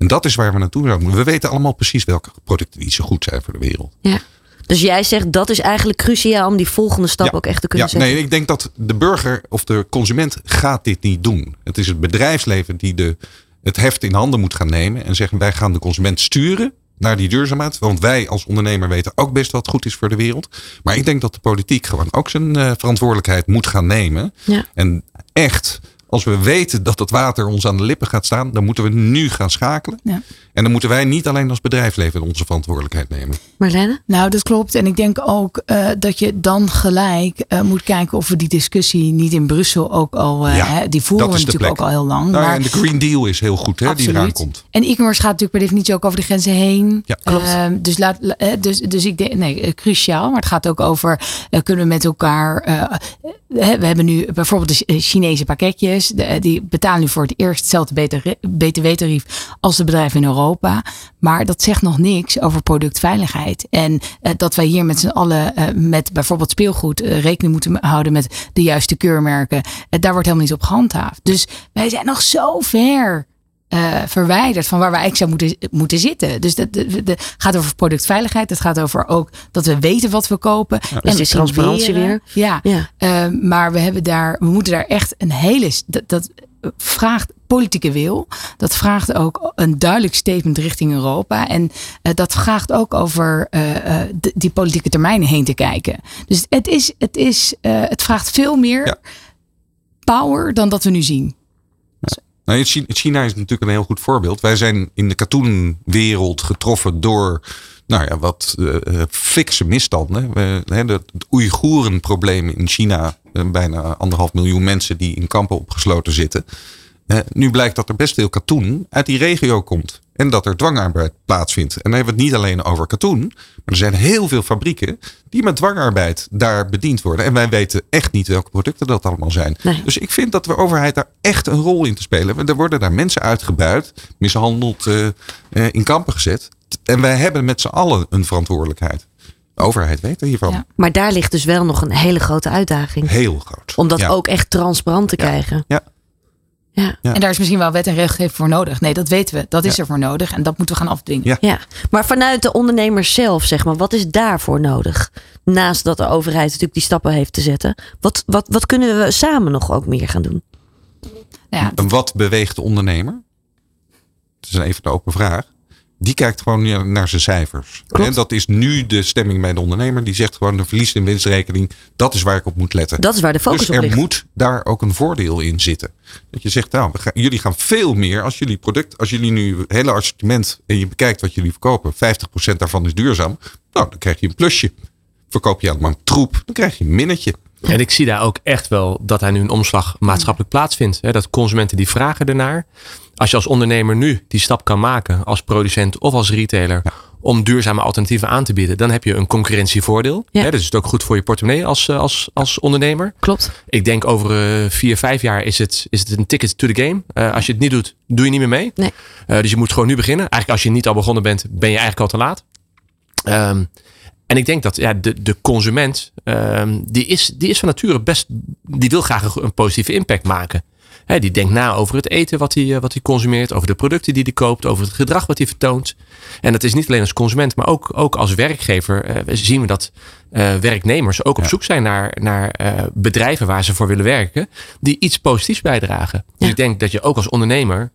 En dat is waar we naartoe zouden We weten allemaal precies welke producten die zo goed zijn voor de wereld. Ja. Dus jij zegt dat is eigenlijk cruciaal om die volgende stap ja. ook echt te kunnen ja, zetten. Nee, ik denk dat de burger of de consument gaat dit niet doen. Het is het bedrijfsleven die de, het heft in handen moet gaan nemen. En zeggen wij gaan de consument sturen naar die duurzaamheid. Want wij als ondernemer weten ook best wat goed is voor de wereld. Maar ik denk dat de politiek gewoon ook zijn uh, verantwoordelijkheid moet gaan nemen. Ja. En echt, als we weten dat het water ons aan de lippen gaat staan, dan moeten we nu gaan schakelen. Ja. En dan moeten wij niet alleen als bedrijfsleven onze verantwoordelijkheid nemen. Marlene? Nou, dat klopt. En ik denk ook uh, dat je dan gelijk uh, moet kijken of we die discussie niet in Brussel ook al. Uh, ja, hè, die voeren we natuurlijk plek. ook al heel lang. Nou, maar, en de Green Deal is heel goed, hè, absoluut. die eraan komt. En e-commerce gaat natuurlijk per definitie ook over de grenzen heen. Ja, klopt. Uh, dus, laat, dus, dus ik denk, nee, cruciaal. Maar het gaat ook over, uh, kunnen we met elkaar. Uh, we hebben nu bijvoorbeeld de Chinese pakketjes. De, die betalen nu voor het eerst hetzelfde btw-tarief als de bedrijven in Europa. Maar dat zegt nog niks over productveiligheid. En uh, dat wij hier met z'n allen uh, met bijvoorbeeld speelgoed uh, rekening moeten houden met de juiste keurmerken. daar wordt helemaal niet op gehandhaafd. Dus wij zijn nog zo ver uh, verwijderd van waar we eigenlijk zou moeten, moeten zitten. Dus dat gaat over productveiligheid. Het gaat over ook dat we weten wat we kopen. Ja, en dus transparantie weer. Ja, ja. Uh, maar we hebben daar, we moeten daar echt een hele. Dat, dat vraagt politieke wil. Dat vraagt ook een duidelijk statement richting Europa. En uh, dat vraagt ook over die politieke termijnen heen te kijken. Dus het, is, het, is, het vraagt veel meer ja. power dan dat we nu zien. Nou, China is natuurlijk een heel goed voorbeeld. Wij zijn in de katoenwereld getroffen door nou ja, wat uh, fikse misstanden. We, het Oeigoerenprobleem in China. Uh, bijna anderhalf miljoen mensen die in kampen opgesloten zitten. Nu blijkt dat er best veel katoen uit die regio komt. En dat er dwangarbeid plaatsvindt. En dan hebben we het niet alleen over katoen. Maar er zijn heel veel fabrieken die met dwangarbeid daar bediend worden. En wij weten echt niet welke producten dat allemaal zijn. Nee. Dus ik vind dat de overheid daar echt een rol in te spelen. Er worden daar mensen uitgebuit, mishandeld, uh, uh, in kampen gezet. En wij hebben met z'n allen een verantwoordelijkheid. De overheid weet er hiervan. Ja. Maar daar ligt dus wel nog een hele grote uitdaging. Heel groot. Om dat ja. ook echt transparant te krijgen. Ja. Ja. En daar is misschien wel wet en regelgeving voor nodig. Nee, dat weten we. Dat is er voor nodig. En dat moeten we gaan afdwingen. Ja. ja. Maar vanuit de ondernemers zelf, zeg maar, wat is daarvoor nodig? Naast dat de overheid natuurlijk die stappen heeft te zetten. Wat, wat, wat kunnen we samen nog ook meer gaan doen? Ja, Wat beweegt de ondernemer? Dat is even de open vraag die kijkt gewoon naar zijn cijfers. En dat is nu de stemming bij de ondernemer. Die zegt gewoon de verlies- en winstrekening. Dat is waar ik op moet letten. Dat is waar de focus dus op ligt. er moet daar ook een voordeel in zitten. Dat je zegt, nou, gaan, jullie gaan veel meer als jullie product, als jullie nu het hele assortiment en je bekijkt wat jullie verkopen, 50% daarvan is duurzaam. Nou, dan krijg je een plusje. Verkoop je allemaal troep, dan krijg je een minnetje. En ik zie daar ook echt wel dat hij nu een omslag maatschappelijk plaatsvindt. Dat consumenten die vragen ernaar. Als je als ondernemer nu die stap kan maken, als producent of als retailer, om duurzame alternatieven aan te bieden, dan heb je een concurrentievoordeel. Ja. dus is het ook goed voor je portemonnee als, eh, als, als ondernemer. Klopt. Ik denk over uh, vier, vijf jaar is het, is het een ticket to the game. Uh, als je het niet doet, doe je niet meer mee. Nee. dus je moet gewoon nu beginnen. Eigenlijk als je niet al begonnen bent, ben je eigenlijk al te laat. Um, en ik denk dat ja, de, de consument, um, die, is, die is van nature best, die wil graag een positieve impact maken. He, die denkt na over het eten wat hij, wat hij consumeert, over de producten die hij koopt, over het gedrag wat hij vertoont. En dat is niet alleen als consument, maar ook, ook als werkgever uh, zien we dat uh, werknemers ook op ja. zoek zijn naar, naar uh, bedrijven waar ze voor willen werken, die iets positiefs bijdragen. Dus ja. ik denk dat je ook als ondernemer,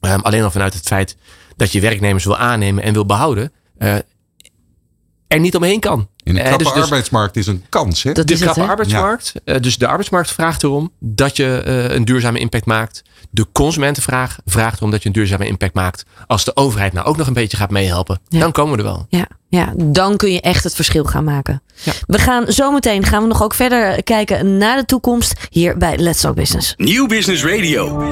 um, alleen al vanuit het feit dat je werknemers wil aannemen en wil behouden, er niet omheen kan. In de krappe uh, dus, arbeidsmarkt is een kans. Hè? Dat de krappe arbeidsmarkt. Ja. Uh, dus de arbeidsmarkt vraagt erom dat je uh, een duurzame impact maakt. De consumentenvraag vraagt erom dat je een duurzame impact maakt. Als de overheid nou ook nog een beetje gaat meehelpen, ja. dan komen we er wel. Ja, ja, dan kun je echt het verschil gaan maken. Ja. We gaan zometeen gaan we nog ook verder kijken naar de toekomst hier bij Let's Talk Business. Nieuw Business Radio.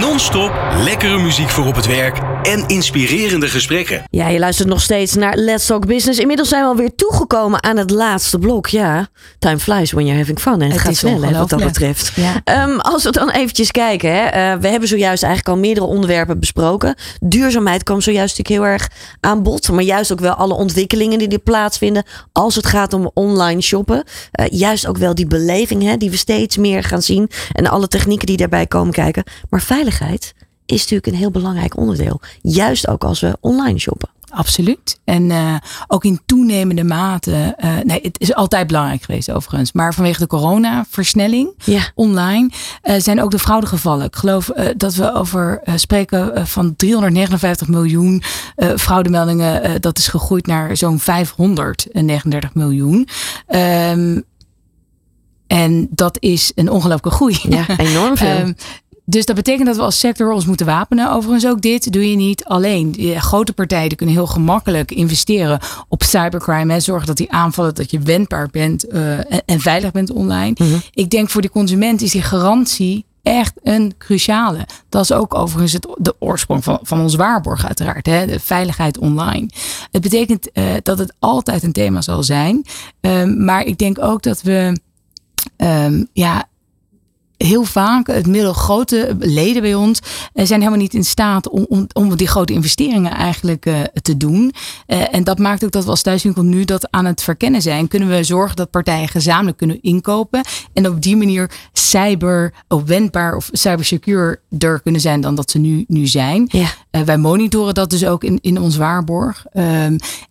Non-stop lekkere muziek voor op het werk en inspirerende gesprekken. Ja, je luistert nog steeds naar Let's Talk Business. Inmiddels zijn we alweer toegekomen aan het laatste blok. Ja, time flies when you're having fun. En het, het gaat snel hè, wat dat betreft. Ja. Um, als we dan eventjes kijken. Hè, uh, we hebben zojuist eigenlijk al meerdere onderwerpen besproken. Duurzaamheid kwam zojuist natuurlijk heel erg aan bod. Maar juist ook wel alle ontwikkelingen die er plaatsvinden. Als het gaat om online shoppen. Uh, juist ook wel die beleving hè, die we steeds meer gaan zien. En alle technieken die daarbij komen kijken. Maar veiligheid is natuurlijk een heel belangrijk onderdeel. Juist ook als we online shoppen. Absoluut. En uh, ook in toenemende mate. Uh, nee, het is altijd belangrijk geweest overigens. Maar vanwege de corona-versnelling ja. online uh, zijn ook de fraudegevallen. Ik geloof dat we over spreken van 359 miljoen fraudemeldingen. dat is gegroeid naar zo'n 539 miljoen. Um, en dat is een ongelooflijke groei. Ja, enorm veel. um, [LAUGHS] dus dat betekent dat we als sector ons moeten wapenen. Overigens ook dit doe je niet alleen. De grote partijen kunnen heel gemakkelijk investeren op cybercrime. En zorgen dat die aanvallen, dat je wendbaar bent uh, en, en, veilig bent online. Mm -hmm. Ik denk voor de consument is die garantie echt een cruciale. Dat is ook overigens het, de oorsprong van, van ons waarborg uiteraard. Hè? De veiligheid online. Het betekent uh, dat het altijd een thema zal zijn. Um, maar ik denk ook dat we... Um, ja, heel vaak, het middelgrote leden bij ons, uh, zijn helemaal niet in staat om, om, om die grote investeringen eigenlijk uh, te doen. en dat maakt ook dat we als thuiswinkel nu dat aan het verkennen zijn. Kunnen we zorgen dat partijen gezamenlijk kunnen inkopen. En op die manier cyber wendbaar of cybersecuurder kunnen zijn dan dat ze nu, nu zijn. Ja. wij monitoren dat dus ook in, in ons waarborg. Um,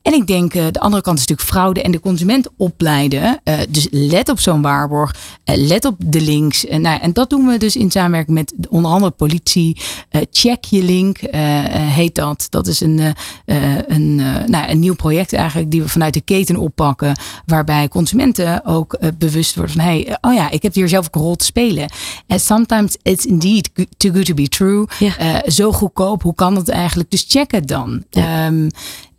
en ik denk, de andere kant is natuurlijk fraude en de consument opleiden. dus let op zo'n waarborg. let op de links. Nou, en dat doen we dus in samenwerking met onder andere politie. Uh, check je link uh, heet dat. Dat is een, een, nou, een nieuw project eigenlijk die we vanuit de keten oppakken. Waarbij consumenten ook bewust worden van hey, oh ja, ik heb hier zelf ook een rol te spelen. En sometimes it's indeed too good to be true. Ja. zo goedkoop, hoe kan dat eigenlijk? Dus check het dan. Ja. Um,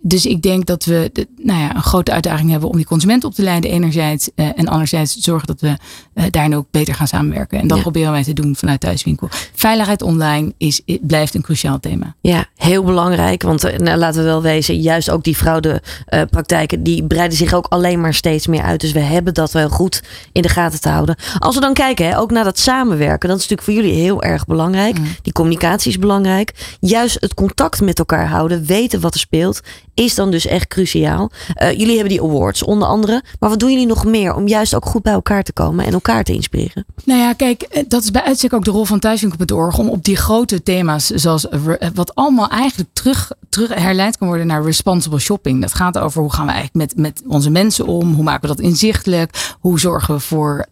dus ik denk dat we de, nou ja, een grote uitdaging hebben om die consument op te leiden, enerzijds. Uh, en anderzijds zorgen dat we uh, daarin ook beter gaan samenwerken. En dat Ja. proberen wij te doen vanuit Thuiswinkel. Veiligheid online is, blijft een cruciaal thema. Ja, heel belangrijk. Want eh, nou, laten we wel wezen, juist ook die fraudepraktijken, die breiden zich ook alleen maar steeds meer uit. Dus we hebben dat wel goed in de gaten te houden. Als we dan kijken, hè, ook naar dat samenwerken, dat is natuurlijk voor jullie heel erg belangrijk. Die communicatie is belangrijk. Juist het contact met elkaar houden, weten wat er speelt, is dan dus echt cruciaal. Eh, jullie hebben die awards onder andere. Maar wat doen jullie nog meer om juist ook goed bij elkaar te komen en elkaar te inspireren? Nou ja, kijk, eh, dat is bij uitstek ook de rol van Thuiswinkel.org om op die grote thema's, zoals eh, wat allemaal eigenlijk terug, terug herleid kan worden naar responsible shopping. Dat gaat over hoe gaan we eigenlijk met, met onze mensen om, hoe maken we dat inzichtelijk, hoe zorgen we voor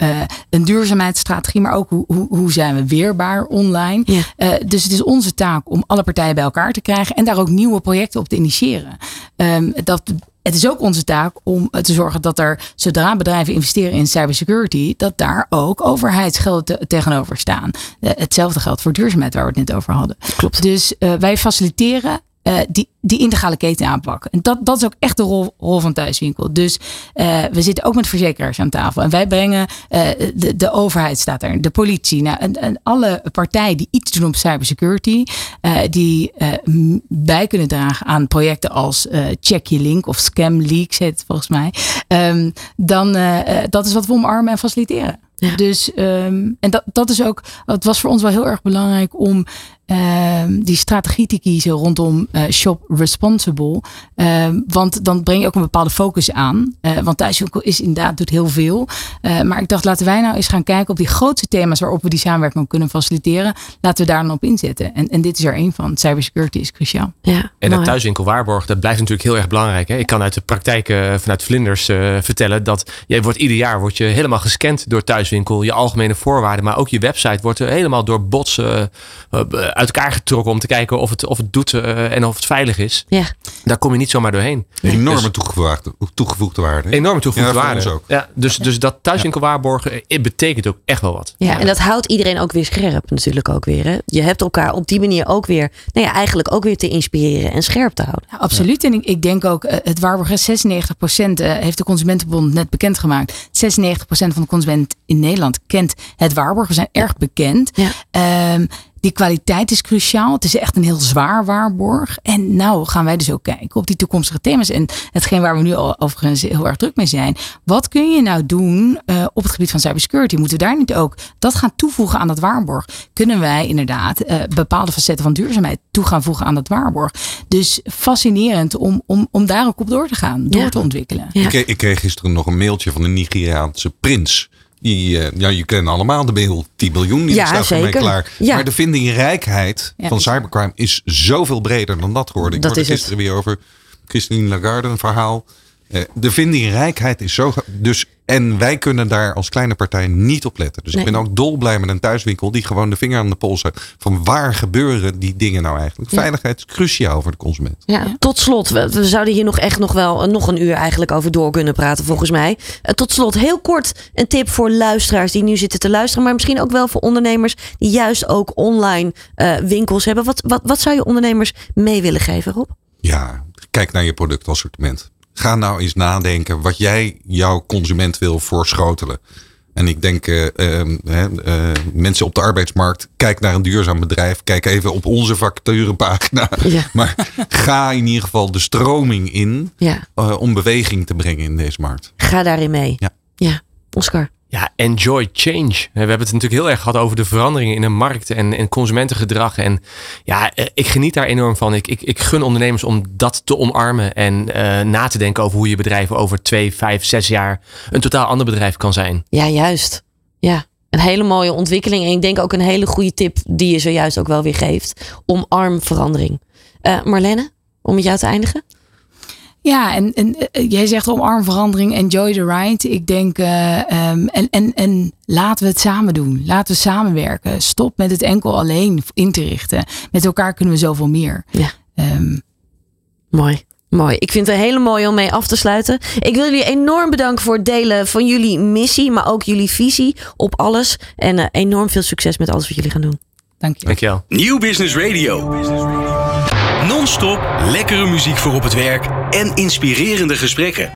een duurzaamheidsstrategie, maar ook hoe, hoe, hoe zijn we weerbaar online. Ja. Dus het is onze taak om alle partijen bij elkaar te krijgen en daar ook nieuwe projecten op te initiëren. Ehm, dat, het is ook onze taak om te zorgen dat er, zodra bedrijven investeren in cybersecurity, dat daar ook overheidsgelden te- tegenover staan. Eh, hetzelfde geldt voor duurzaamheid, waar we het net over hadden. Klopt. Dus eh, wij faciliteren eh, die, die integrale keten aanpakken. En dat, dat is ook echt de rol, rol van Thuiswinkel. Dus eh, we zitten ook met verzekeraars aan tafel. En wij brengen, eh, de, de overheid staat er, de politie. Nou, en, en alle partijen die iets doen op cybersecurity. die bij kunnen dragen aan projecten als Check Your Link of Scam Leaks heet het volgens mij. Ehm, dan, dat is wat we omarmen en faciliteren. Ja. Dus, ehm, en dat, dat is ook, het was voor ons wel heel erg belangrijk om ehm, die strategie te kiezen rondom eh, Shop Responsible. Ehm, want dan breng je ook een bepaalde focus aan. Eh, want thuiswinkel is inderdaad, doet heel veel. Eh, maar ik dacht, laten wij nou eens gaan kijken op die grootste thema's waarop we die samenwerking kunnen faciliteren. Laten we daar dan op inzetten. En, en dit is er één van. Cybersecurity is cruciaal. Ja, En dat thuiswinkel waarborg, dat blijft natuurlijk heel erg belangrijk. Hè? Ik kan uit de praktijk vanuit Vlinders eh, vertellen dat je wordt ieder jaar wordt je helemaal gescand door thuiswinkel. Je algemene voorwaarden, maar ook je website wordt er helemaal door bots uit elkaar getrokken om te kijken of het, of het doet eh, en of het veilig is. Ja. Daar kom je niet zomaar doorheen. Enorme Dus- toegevoegde, toegevoegde waarde. Enorme toegevoegde Ja, waarde. ook. Ja, dus, dus dat thuiswinkel waarborgen eh, betekent ook echt wel wat. Ja, en dat houdt iedereen ook weer scherp natuurlijk ook weer. Hè? Je hebt elkaar op die manier ook weer, nou ja, eigenlijk ook weer te inspireren en scherp te houden. Ja, absoluut. En ik, ik denk ook, eh, het waarborgen 96% eh, heeft de Consumentenbond net bekendgemaakt. 96% van de consument in Nederland kent het waarborgen. We zijn erg bekend. Ja. Ehm, die kwaliteit is cruciaal. Het is echt een heel zwaar waarborg. En nou gaan wij dus ook kijken op die toekomstige thema's. En hetgeen waar we nu al overigens heel erg druk mee zijn. Wat kun je nou doen eh, op het gebied van cybersecurity? Moeten we daar niet ook dat gaan toevoegen aan dat waarborg? Kunnen wij inderdaad eh, bepaalde facetten van duurzaamheid toe gaan voegen aan dat waarborg? Dus fascinerend om, om, om daar ook op door te gaan, door Ja. te ontwikkelen. Ja. Ik, kreeg, ik kreeg gisteren nog een mailtje van een Nigeriaanse prins. Die, eh, ja, je kent allemaal de mail 10 biljoen. Die Ja, staat voor mij klaar. Ja. Maar de vindingrijkheid Ja. van cybercrime is zoveel breder dan dat geworden. Ik Dat hoorde is het. gisteren weer over Christine Lagarde een verhaal. Eh, de vindingrijkheid is zo. Dus, en wij kunnen daar als kleine partij niet op letten. Dus Nee. ik ben ook dolblij met een thuiswinkel die gewoon de vinger aan de pols heeft. Van waar gebeuren die dingen nou eigenlijk? Ja. Veiligheid is cruciaal voor de consument. Ja, tot slot, we, we zouden hier nog echt nog wel eh, nog een uur eigenlijk over door kunnen praten volgens mij. Eh, tot slot, heel kort een tip voor luisteraars die nu zitten te luisteren, maar misschien ook wel voor ondernemers die juist ook online eh, winkels hebben. Wat, wat, wat zou je ondernemers mee willen geven, Rob? Ja, kijk naar je productassortiment. Ga nou eens nadenken wat jij jouw consument wil voorschotelen. En ik denk, eh, ehm, eh, mensen op de arbeidsmarkt, kijk naar een duurzaam bedrijf. Kijk even op onze vacaturepagina. Ja. [LAUGHS] Maar ga in ieder geval de stroming in Ja, eh, om beweging te brengen in deze markt. ga daarin mee. Ja. ja. Oscar. Ja, enjoy change. We hebben het natuurlijk heel erg gehad over de veranderingen in de markt en, en consumentengedrag. En ja, eh, ik geniet daar enorm van. Ik, ik, ik gun ondernemers om dat te omarmen en uh, na te denken over hoe je bedrijf over twee, vijf, zes jaar een totaal ander bedrijf kan zijn. Ja, juist. Ja, een hele mooie ontwikkeling. En ik denk ook een hele goede tip die je zojuist ook wel weer geeft. Omarm verandering. Uh, Marlene, om met jou te eindigen? Ja, en, en jij zegt omarm verandering, enjoy the ride. Ik denk, uh, um, en, en, en laten we het samen doen. Laten we samenwerken. Stop met het enkel alleen in te richten. Met elkaar kunnen we zoveel meer. Ja. Um, Mooi. Mooi. Ik vind het een hele mooie om mee af te sluiten. Ik wil jullie enorm bedanken voor het delen van jullie missie, maar ook jullie visie op alles. En uh, enorm veel succes met alles wat jullie gaan doen. Dank je. Dankjewel. Nieuw Business Radio. Non-stop lekkere muziek voor op het werk en inspirerende gesprekken.